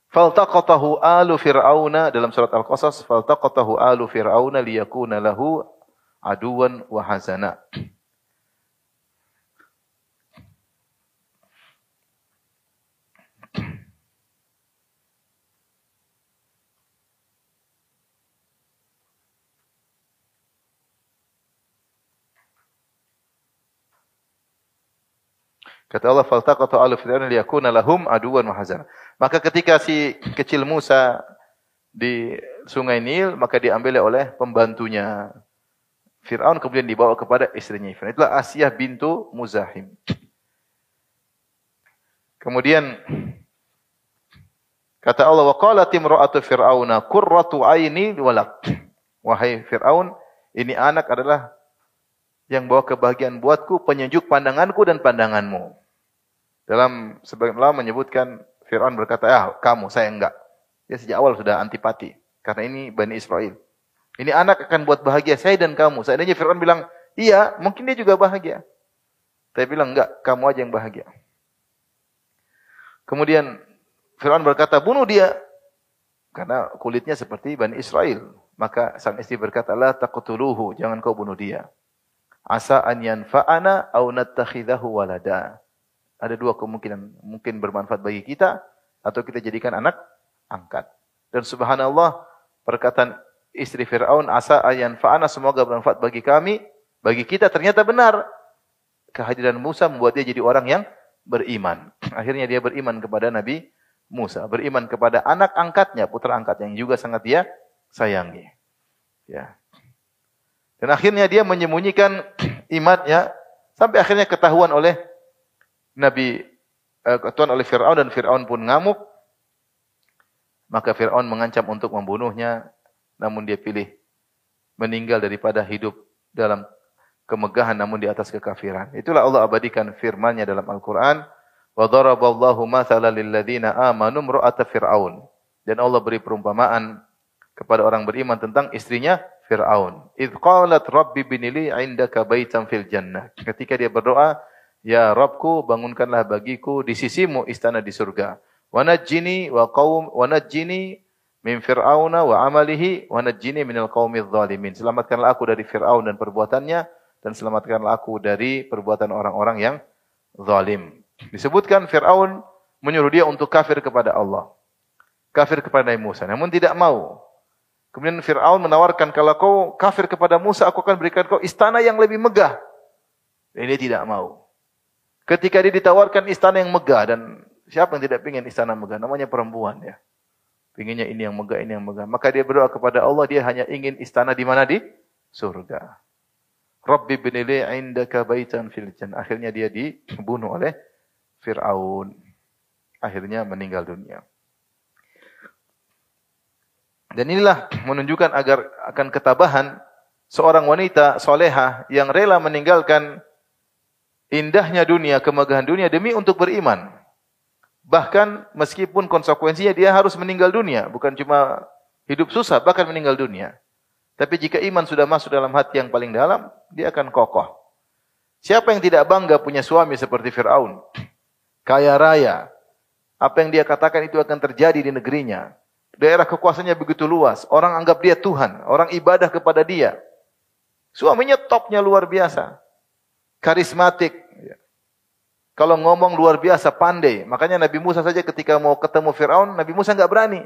Faltaqatahu alu fir'auna dalam surat Al-Qasas, faltaqatahu alu fir'auna liyakuna lahu aduwan wa hazana. Kata Allah, "Faltaqatu alu fir'auna liyakuna lahum aduwan wa hazana." Maka ketika si kecil Musa di Sungai Nil, maka diambil oleh pembantunya Fir'aun kemudian dibawa kepada istrinya Fir'aun. Itulah Asiyah bintu Muzahim. Kemudian kata Allah, "Wa qalat imra'atu fir'auna qurratu aini walak." Wahai Fir'aun, ini anak adalah yang bawa kebahagiaan buatku, penyejuk pandanganku dan pandanganmu. Dalam sebagian ulama menyebutkan Fir'aun berkata, "Ah, kamu, saya enggak." Dia sejak awal sudah antipati karena ini Bani Israel. Ini anak akan buat bahagia saya dan kamu. Seandainya Fir'aun bilang, "Iya," mungkin dia juga bahagia. Tapi bilang, "Enggak, kamu aja yang bahagia." Kemudian Fir'aun berkata, "Bunuh dia." Karena kulitnya seperti Bani Israel. Maka sang istri berkata, "La taqtuluhu, jangan kau bunuh dia." Asa an yanfa'ana au nattakhidahu walada. Ada dua kemungkinan, mungkin bermanfaat bagi kita atau kita jadikan anak angkat. Dan subhanallah, perkataan istri Firaun asa an yanfa'ana semoga bermanfaat bagi kami, bagi kita ternyata benar. Kehadiran Musa membuat dia jadi orang yang beriman. Akhirnya dia beriman kepada Nabi Musa, beriman kepada anak angkatnya, putra angkat yang juga sangat dia sayangi. Ya. Dan akhirnya dia menyembunyikan imannya sampai akhirnya ketahuan oleh Nabi eh, ketahuan oleh Firaun dan Firaun pun ngamuk. Maka Firaun mengancam untuk membunuhnya, namun dia pilih meninggal daripada hidup dalam kemegahan namun di atas kekafiran. Itulah Allah abadikan firman-Nya dalam Al-Qur'an, "Wa daraballahu mathalan lil ladzina amanu fir'aun." Dan Allah beri perumpamaan kepada orang beriman tentang istrinya Fir'aun. Idh qalat rabbi binili indaka baitan fil jannah. Ketika dia berdoa, Ya Rabbku, bangunkanlah bagiku di sisimu istana di surga. Wa najjini wa qaum wa najjini min fir'auna wa amalihi wa najjini minal qaumidz zalimin. Selamatkanlah aku dari Firaun dan perbuatannya dan selamatkanlah aku dari perbuatan orang-orang yang zalim. Disebutkan Firaun menyuruh dia untuk kafir kepada Allah. Kafir kepada Musa. Namun tidak mau. Kemudian Fir'aun menawarkan, kalau kau kafir kepada Musa, aku akan berikan kau istana yang lebih megah. Dan dia tidak mau. Ketika dia ditawarkan istana yang megah, dan siapa yang tidak ingin istana megah? Namanya perempuan ya. Pinginnya ini yang megah, ini yang megah. Maka dia berdoa kepada Allah, dia hanya ingin istana di mana? Di surga. Rabbi binili indaka baitan fil. Akhirnya dia dibunuh oleh Fir'aun. Akhirnya meninggal dunia. Dan inilah menunjukkan agar akan ketabahan seorang wanita soleha yang rela meninggalkan indahnya dunia, kemegahan dunia demi untuk beriman. Bahkan meskipun konsekuensinya dia harus meninggal dunia, bukan cuma hidup susah, bahkan meninggal dunia. Tapi jika iman sudah masuk dalam hati yang paling dalam, dia akan kokoh. Siapa yang tidak bangga punya suami seperti Fir'aun? Kaya raya. Apa yang dia katakan itu akan terjadi di negerinya. Daerah kekuasaannya begitu luas. Orang anggap dia Tuhan. Orang ibadah kepada dia. Suaminya topnya luar biasa. Karismatik. Kalau ngomong luar biasa, pandai. Makanya Nabi Musa saja ketika mau ketemu Fir'aun, Nabi Musa nggak berani.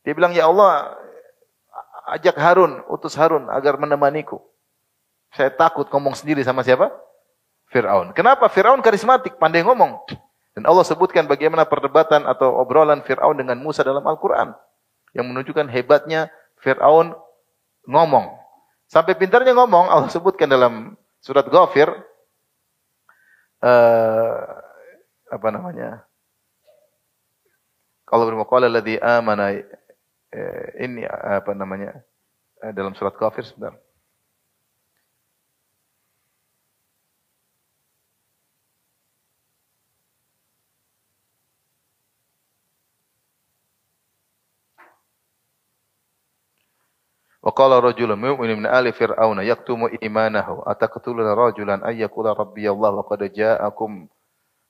Dia bilang, Ya Allah, ajak Harun, utus Harun agar menemaniku. Saya takut ngomong sendiri sama siapa? Fir'aun. Kenapa? Fir'aun karismatik, pandai ngomong. Dan Allah sebutkan bagaimana perdebatan atau obrolan Fir'aun dengan Musa dalam Al-Quran. Yang menunjukkan hebatnya Fir'aun ngomong. Sampai pintarnya ngomong, Allah sebutkan dalam surat Ghafir. Uh, apa namanya? Kalau bermaqala alladhi amana eh, ini apa namanya? Eh, dalam surat kafir sebentar. Wa qala rajulun mu'minun min ali fir'auna yaktumu imanahu ataqtuluna rajulan ay yaqula rabbi Allah wa qad ja'akum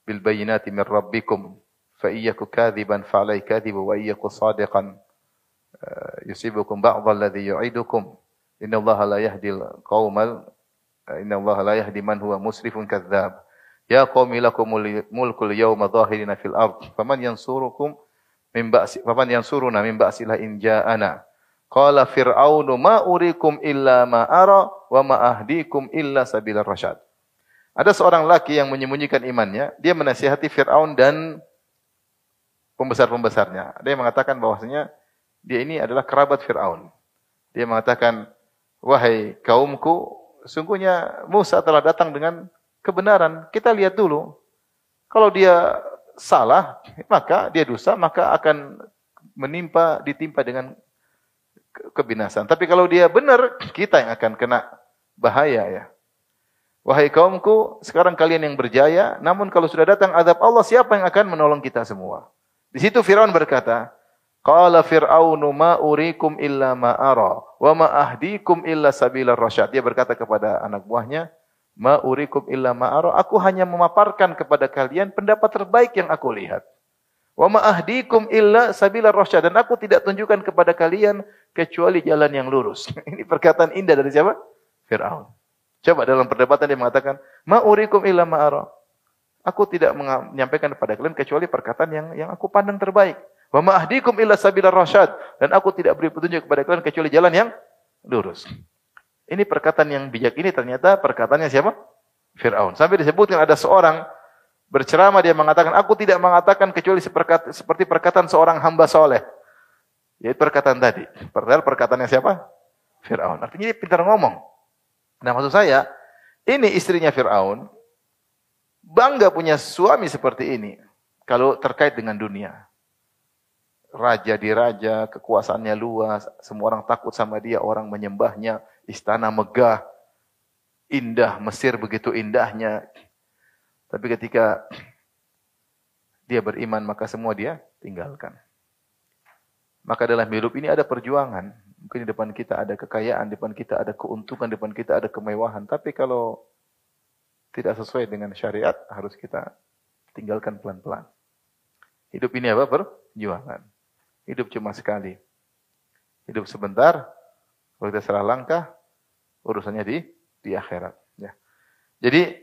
bil bayyinati min rabbikum fa iyyaku kadhiban fa alayhi kadhibu wa iyyaku sadiqan yusibukum ba'd alladhi yu'idukum inna Allah la yahdi al-qaumal inna Allah la yahdi man huwa musrifun kadzdzab ya qaumi lakum mulkul yawma dhahirina fil ard faman yansurukum min ba'si faman yansuruna min ba'sillah in ja'ana Qala Fir'aunu ma urikum illa ma ara wa ma ahdikum illa sabilar rasyad. Ada seorang laki yang menyembunyikan imannya, dia menasihati Fir'aun dan pembesar-pembesarnya. Dia mengatakan bahwasanya dia ini adalah kerabat Fir'aun. Dia mengatakan, wahai kaumku, sungguhnya Musa telah datang dengan kebenaran. Kita lihat dulu. Kalau dia salah, maka dia dosa, maka akan menimpa, ditimpa dengan kebinasan. Tapi kalau dia benar, kita yang akan kena bahaya ya. Wahai kaumku, sekarang kalian yang berjaya, namun kalau sudah datang adab Allah, siapa yang akan menolong kita semua? Di situ Firaun berkata, Qala Fir'aunu ma urikum illa ma ara wa ma ahdikum illa sabilar rasyad. Dia berkata kepada anak buahnya, ma urikum illa ma ara, aku hanya memaparkan kepada kalian pendapat terbaik yang aku lihat. Wa ma ahdikum illa sabilar rasyad dan aku tidak tunjukkan kepada kalian kecuali jalan yang lurus. Ini perkataan indah dari siapa? Fir'aun. Coba dalam perdebatan dia mengatakan, Ma'urikum illa ma'ara. Aku tidak menyampaikan kepada kalian kecuali perkataan yang yang aku pandang terbaik. Wa ma'ahdikum illa sabilar rasyad. Dan aku tidak beri petunjuk kepada kalian kecuali jalan yang lurus. Ini perkataan yang bijak ini ternyata perkataannya siapa? Fir'aun. Sampai disebutkan ada seorang berceramah dia mengatakan, aku tidak mengatakan kecuali seperti perkataan seorang hamba soleh. Yaitu perkataan tadi. Padahal perkataannya siapa? Fir'aun. Artinya dia pintar ngomong. Nah maksud saya, ini istrinya Fir'aun, bangga punya suami seperti ini. Kalau terkait dengan dunia. Raja di raja, kekuasaannya luas, semua orang takut sama dia, orang menyembahnya, istana megah, indah, Mesir begitu indahnya. Tapi ketika dia beriman, maka semua dia tinggalkan. Maka dalam hidup ini ada perjuangan. Mungkin di depan kita ada kekayaan, di depan kita ada keuntungan, di depan kita ada kemewahan. Tapi kalau tidak sesuai dengan syariat, harus kita tinggalkan pelan-pelan. Hidup ini apa? Perjuangan. Hidup cuma sekali. Hidup sebentar, kalau kita salah langkah, urusannya di di akhirat. Ya. Jadi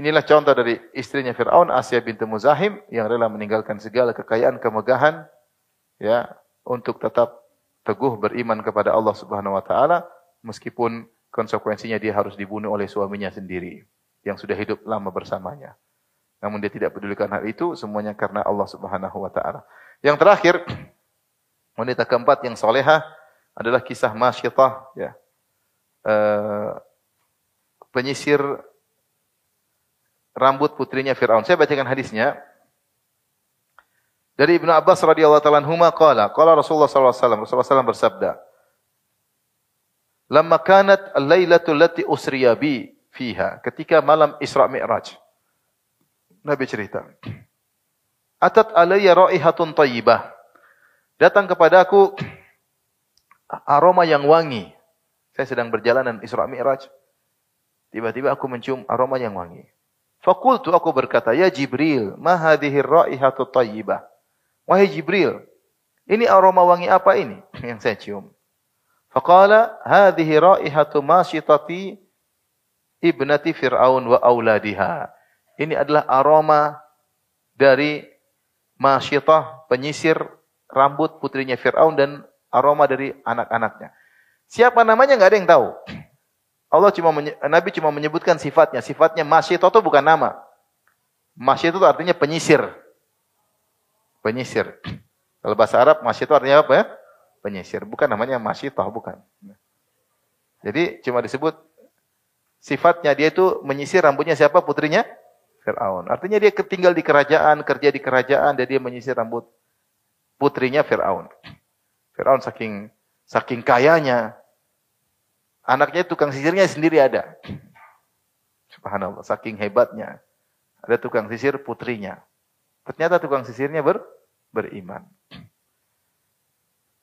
inilah contoh dari istrinya Fir'aun, Asia binti Muzahim, yang rela meninggalkan segala kekayaan, kemegahan, ya untuk tetap teguh beriman kepada Allah Subhanahu wa taala meskipun konsekuensinya dia harus dibunuh oleh suaminya sendiri yang sudah hidup lama bersamanya. Namun dia tidak pedulikan hal itu, semuanya karena Allah Subhanahu wa taala. Yang terakhir, wanita keempat yang soleha adalah kisah Masyitah ya. Uh, penyisir rambut putrinya Firaun. Saya bacakan hadisnya. Dari Ibnu Abbas radhiyallahu taala anhuma qala, qala Rasulullah sallallahu alaihi wasallam, Rasulullah SAW bersabda, "Lamma kanat al-lailatu allati usriya bi fiha," ketika malam Isra Mi'raj. Nabi cerita, "Atat alayya raihatun thayyibah." Datang kepadaku aroma yang wangi. Saya sedang berjalanan Isra Mi'raj. Tiba-tiba aku mencium aroma yang wangi. Fakultu aku berkata, "Ya Jibril, ma hadhihi raihatu thayyibah?" Wahai Jibril, ini aroma wangi apa ini yang saya cium? Faqala hadhihi raihatu masyitati ibnati Fir'aun wa auladiha. Ini adalah aroma dari masyitah penyisir rambut putrinya Fir'aun dan aroma dari anak-anaknya. Siapa namanya nggak ada yang tahu. Allah cuma Nabi cuma menyebutkan sifatnya. Sifatnya masyitah itu bukan nama. Masyitah itu artinya penyisir penyisir. Kalau bahasa Arab itu artinya apa ya? Penyisir. Bukan namanya masyitah, bukan. Jadi cuma disebut sifatnya dia itu menyisir rambutnya siapa? Putrinya? Fir'aun. Artinya dia tinggal di kerajaan, kerja di kerajaan, dan dia menyisir rambut putrinya Fir'aun. Fir'aun saking saking kayanya, anaknya tukang sisirnya sendiri ada. Subhanallah, saking hebatnya. Ada tukang sisir putrinya. Ternyata tukang sisirnya ber, beriman.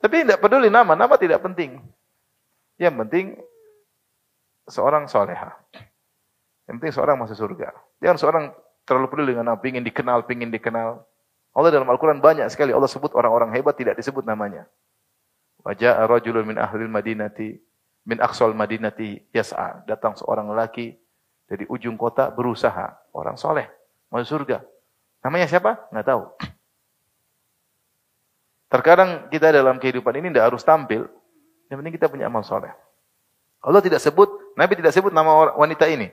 Tapi tidak peduli nama, nama tidak penting. Yang penting seorang soleha. Yang penting seorang masuk surga. Jangan seorang terlalu peduli dengan apa, ingin dikenal, ingin dikenal. Allah dalam Al-Quran banyak sekali Allah sebut orang-orang hebat tidak disebut namanya. Wajah rajulun min ahlil madinati min aqsal madinati yas'a. Datang seorang lelaki dari ujung kota berusaha. Orang soleh. Masuk surga. Namanya siapa? Nggak tahu. Terkadang kita dalam kehidupan ini tidak harus tampil. Yang penting kita punya amal soleh. Allah tidak sebut, Nabi tidak sebut nama wanita ini.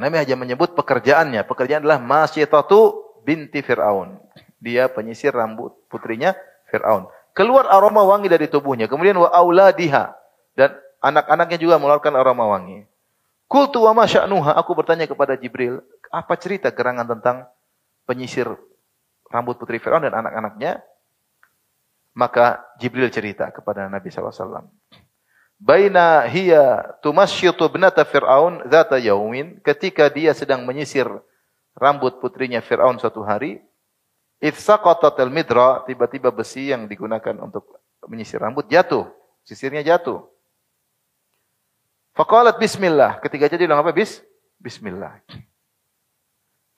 Nabi hanya menyebut pekerjaannya. Pekerjaan adalah Masyitatu binti Fir'aun. Dia penyisir rambut putrinya Fir'aun. Keluar aroma wangi dari tubuhnya. Kemudian wa auladiha. Dan anak-anaknya juga mengeluarkan aroma wangi. Kultu wa masya'nuha. Aku bertanya kepada Jibril. Apa cerita gerangan tentang penyisir rambut putri Fir'aun dan anak-anaknya? Maka Jibril cerita kepada Nabi SAW. Baina hiya tumasyitu binata Fir'aun zata yaumin. Ketika dia sedang menyisir rambut putrinya Fir'aun suatu hari. Itsaqatatil midra. Tiba-tiba besi yang digunakan untuk menyisir rambut jatuh. Sisirnya jatuh. Faqalat bismillah. Ketika jadi bilang apa? Bis? Bismillah.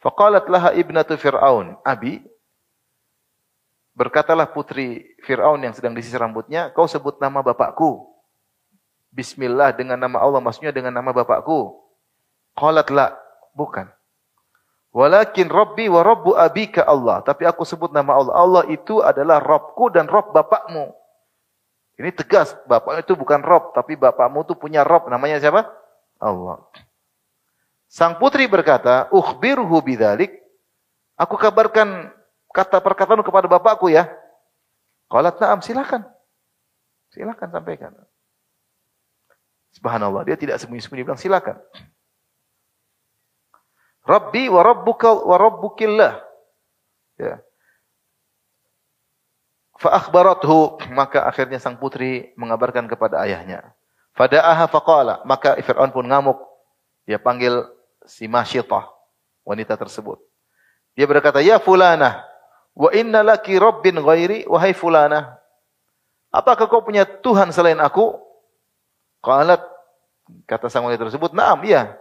Faqalat laha ibnatu Fir'aun. Abi, berkatalah putri Fir'aun yang sedang disisir rambutnya, kau sebut nama bapakku. Bismillah dengan nama Allah maksudnya dengan nama bapakku. Qalat la, bukan. Walakin Rabbi wa Rabbu abika Allah. Tapi aku sebut nama Allah. Allah itu adalah Rabbku dan Rabb bapakmu. Ini tegas, bapak itu bukan Rabb, tapi bapakmu itu punya Rabb. Namanya siapa? Allah. Sang putri berkata, "Ukhbirhu bidzalik." Aku kabarkan kata perkataan kepada bapakku ya. Qalat na'am, silakan. Silakan sampaikan. Subhanallah, dia tidak sembunyi-sembunyi bilang silakan. Rabbi wa rabbuka wa rabbukillah. Ya. Fa akhbarathu, maka akhirnya sang putri mengabarkan kepada ayahnya. Fada'aha faqala, maka Fir'aun pun ngamuk. Dia panggil si Masyitah, wanita tersebut. Dia berkata, "Ya fulanah, wa inna laki rabbin ghairi, wahai fulanah. Apakah kau punya Tuhan selain aku?" Qalat kata sang wanita tersebut, "Na'am, iya.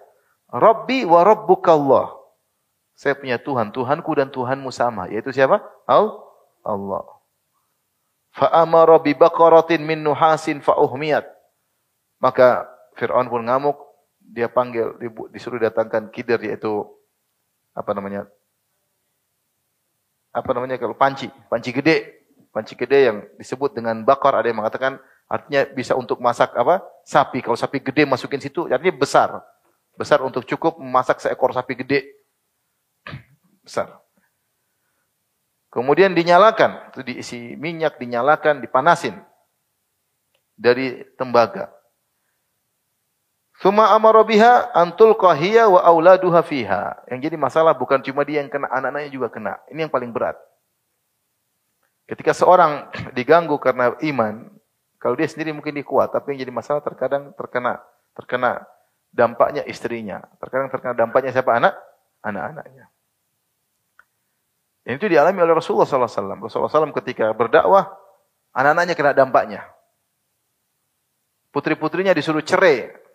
Rabbi wa rabbukallah." Saya punya Tuhan, Tuhanku dan Tuhanmu sama, yaitu siapa? Al Allah. Fa amara bi baqaratin min nuhasin fa uhmiyat. Maka Firaun pun ngamuk, dia panggil disuruh datangkan kider yaitu apa namanya? Apa namanya kalau panci, panci gede, panci gede yang disebut dengan bakar ada yang mengatakan Artinya bisa untuk masak apa? Sapi. Kalau sapi gede masukin situ, artinya besar. Besar untuk cukup memasak seekor sapi gede. Besar. Kemudian dinyalakan, itu diisi minyak, dinyalakan, dipanasin dari tembaga. Suma amara antul qahiya wa auladuha fiha. Yang jadi masalah bukan cuma dia yang kena, anak-anaknya juga kena. Ini yang paling berat. Ketika seorang diganggu karena iman, kalau dia sendiri mungkin dia kuat, tapi yang jadi masalah terkadang terkena terkena dampaknya istrinya. Terkadang terkena dampaknya siapa anak? Anak-anaknya. Dan itu dialami oleh Rasulullah SAW. Rasulullah SAW ketika berdakwah, anak-anaknya kena dampaknya. Putri-putrinya disuruh cerai.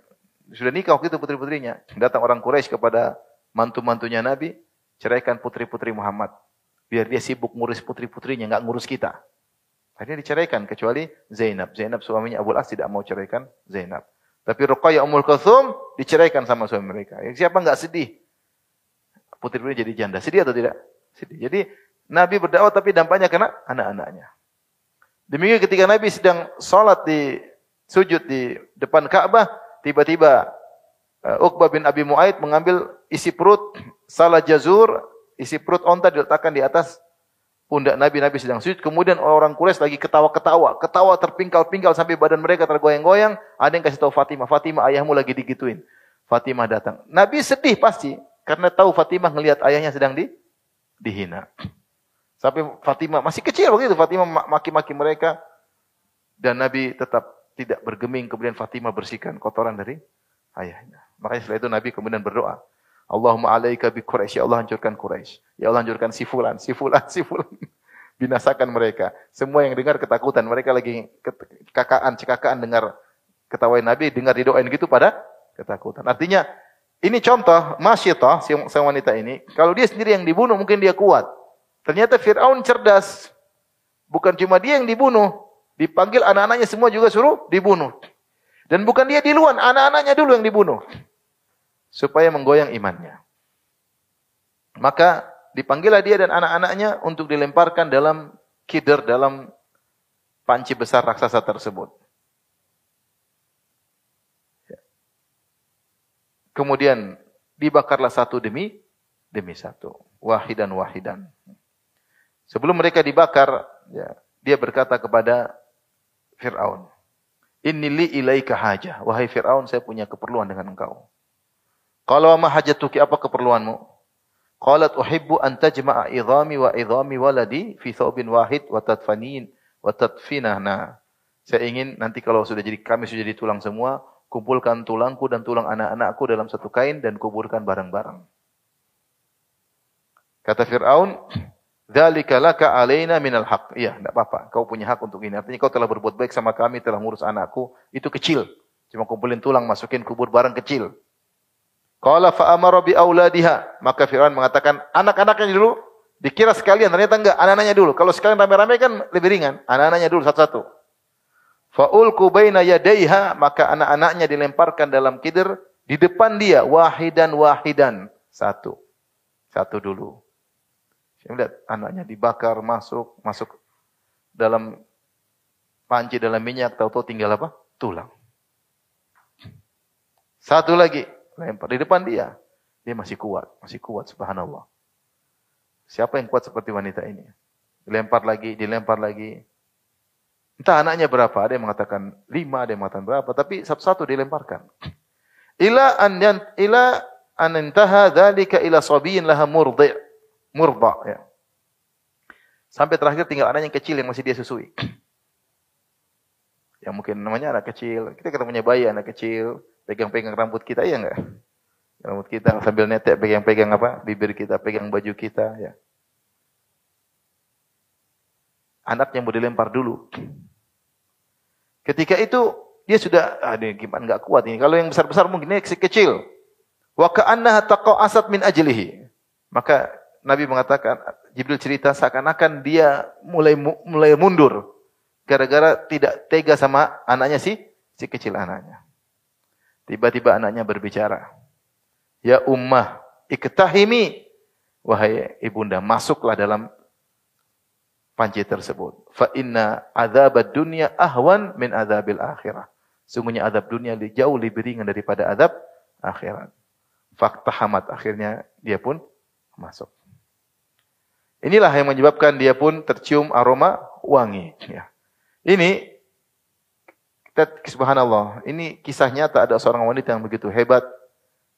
Sudah nikah waktu itu putri-putrinya. Datang orang Quraisy kepada mantu-mantunya Nabi, ceraikan putri-putri Muhammad. Biar dia sibuk ngurus putri-putrinya, nggak ngurus kita. Akhirnya diceraikan kecuali Zainab. Zainab suaminya Abu As tidak mau ceraikan Zainab. Tapi Ruqayyah Ummul Kulthum diceraikan sama suami mereka. Yang siapa enggak sedih? Putri putri jadi janda. Sedih atau tidak? Sedih. Jadi Nabi berdakwah tapi dampaknya kena anak-anaknya. Demikian ketika Nabi sedang sholat di sujud di depan Ka'bah, tiba-tiba uh, Uqbah bin Abi Mu'aid mengambil isi perut salah jazur, isi perut onta diletakkan di atas pundak Nabi, Nabi sedang sujud. Kemudian orang Quraisy lagi ketawa-ketawa. Ketawa terpingkal-pingkal sampai badan mereka tergoyang-goyang. Ada yang kasih tahu Fatimah, Fatimah ayahmu lagi digituin. Fatimah datang. Nabi sedih pasti. karena tahu Fatimah ngelihat ayahnya sedang di dihina. Sampai Fatimah masih kecil waktu itu Fatimah maki-maki mereka dan Nabi tetap tidak bergeming kemudian Fatimah bersihkan kotoran dari ayahnya. Makanya setelah itu Nabi kemudian berdoa, Allahumma alaika bi Quraisy, ya Allah hancurkan Quraisy. Ya Allah hancurkan si fulan, si fulan, si fulan. Binasakan mereka. Semua yang dengar ketakutan, mereka lagi kakaan, cekakaan dengar ketawain Nabi, dengar didoain gitu pada ketakutan. Artinya ini contoh masyitah si wanita ini, kalau dia sendiri yang dibunuh mungkin dia kuat. Ternyata Fir'aun cerdas. Bukan cuma dia yang dibunuh, dipanggil anak-anaknya semua juga suruh dibunuh. Dan bukan dia di luar, anak-anaknya dulu yang dibunuh. Supaya menggoyang imannya. Maka dipanggillah dia dan anak-anaknya untuk dilemparkan dalam kider, dalam panci besar raksasa tersebut. Kemudian dibakarlah satu demi demi satu, wahidan wahidan. Sebelum mereka dibakar, ya, dia berkata kepada Fir'aun, Inni li ilaika hajah. Wahai Fir'aun, saya punya keperluan dengan engkau. Kalau ma hajatuki, apa keperluanmu? Qalat uhibbu an tajma'a idhami wa idhami waladi fi thawbin wahid wa tadfanin wa tadfinahna. Saya ingin nanti kalau sudah jadi kami sudah jadi tulang semua, kumpulkan tulangku dan tulang anak-anakku dalam satu kain dan kuburkan bareng-bareng. Kata Fir'aun, Dzalika laka alaina minal haq. Iya, enggak apa-apa. Kau punya hak untuk ini. Artinya kau telah berbuat baik sama kami, telah ngurus anakku. Itu kecil. Cuma kumpulin tulang, masukin kubur barang kecil. Qala fa amara bi auladiha. Maka Firaun mengatakan, anak-anaknya dulu dikira sekalian, ternyata enggak, anak-anaknya dulu. Kalau sekalian rame-rame kan lebih ringan. Anak-anaknya dulu satu-satu. Fa'ulku baina yadaiha, maka anak-anaknya dilemparkan dalam kider di depan dia wahidan wahidan. Satu. Satu dulu. Saya lihat anaknya dibakar, masuk, masuk dalam panci dalam minyak, tahu-tahu tinggal apa? Tulang. Satu lagi, lempar di depan dia. Dia masih kuat, masih kuat subhanallah. Siapa yang kuat seperti wanita ini? Dilempar lagi, dilempar lagi. Entah anaknya berapa, ada yang mengatakan lima, ada yang mengatakan berapa, tapi satu-satu dilemparkan. Ila an ila an intaha dzalika ila sabiyin laha murdi' murda ya. Sampai terakhir tinggal anak yang kecil yang masih dia susui. Yang mungkin namanya anak kecil. Kita ketemunya bayi anak kecil, pegang-pegang rambut kita ya enggak? Rambut kita sambil netek pegang-pegang apa? Bibir kita, pegang baju kita ya. Anaknya mau dilempar dulu. Ketika itu dia sudah ah ini gimana enggak kuat ini. Kalau yang besar-besar mungkin ini kecil. Wa ka'annaha taqa'asat min ajlihi. Maka Nabi mengatakan Jibril cerita seakan-akan dia mulai mulai mundur gara-gara tidak tega sama anaknya si si kecil anaknya. Tiba-tiba anaknya berbicara. Ya ummah, iktahimi wahai ibunda, masuklah dalam panci tersebut. Fa inna adzabad dunya ahwan min adzabil akhirah. Sungguhnya azab dunia jauh lebih ringan daripada azab akhirat. Fakta hamat akhirnya dia pun masuk. Inilah yang menyebabkan dia pun tercium aroma wangi. Ya. Ini kita subhanallah, ini kisah nyata ada seorang wanita yang begitu hebat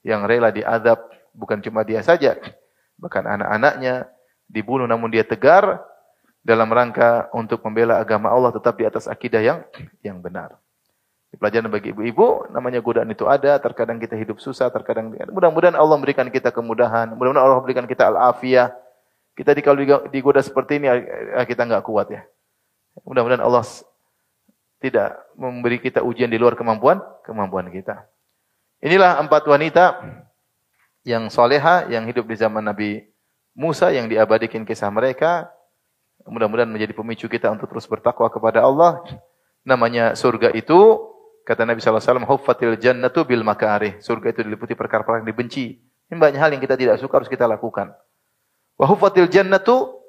yang rela diadab bukan cuma dia saja, bahkan anak-anaknya dibunuh namun dia tegar dalam rangka untuk membela agama Allah tetap di atas akidah yang yang benar. Pelajaran bagi ibu-ibu, namanya godaan itu ada, terkadang kita hidup susah, terkadang mudah-mudahan Allah memberikan kita kemudahan, mudah-mudahan Allah memberikan kita al-afiyah. Kita di kalau digoda seperti ini kita enggak kuat ya. Mudah-mudahan Allah tidak memberi kita ujian di luar kemampuan kemampuan kita. Inilah empat wanita yang soleha yang hidup di zaman Nabi Musa yang diabadikan kisah mereka Mudah-mudahan menjadi pemicu kita untuk terus bertakwa kepada Allah. Namanya surga itu, kata Nabi SAW, Huffatil jannatu bil makari. Surga itu diliputi perkara-perkara yang dibenci. Ini banyak hal yang kita tidak suka harus kita lakukan. Wa huffatil jannatu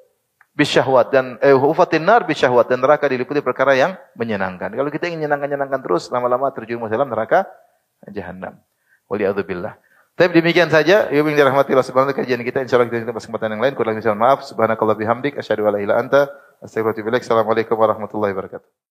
bisyahwat dan eh huffatin nar bisyahwat dan neraka diliputi perkara yang menyenangkan. Kalau kita ingin menyenangkan-nyenangkan terus, lama-lama terjerumus dalam neraka jahanam. Waliyadzubillah. Tapi demikian saja, ya yang dirahmati Allah Subhanahu kajian kita insyaallah kita jumpa kesempatan yang lain. Kurang lebih maaf. Subhanakallah bihamdik asyhadu an la ilaha anta astaghfiruka wa atubu ilaik. Assalamualaikum warahmatullahi wabarakatuh.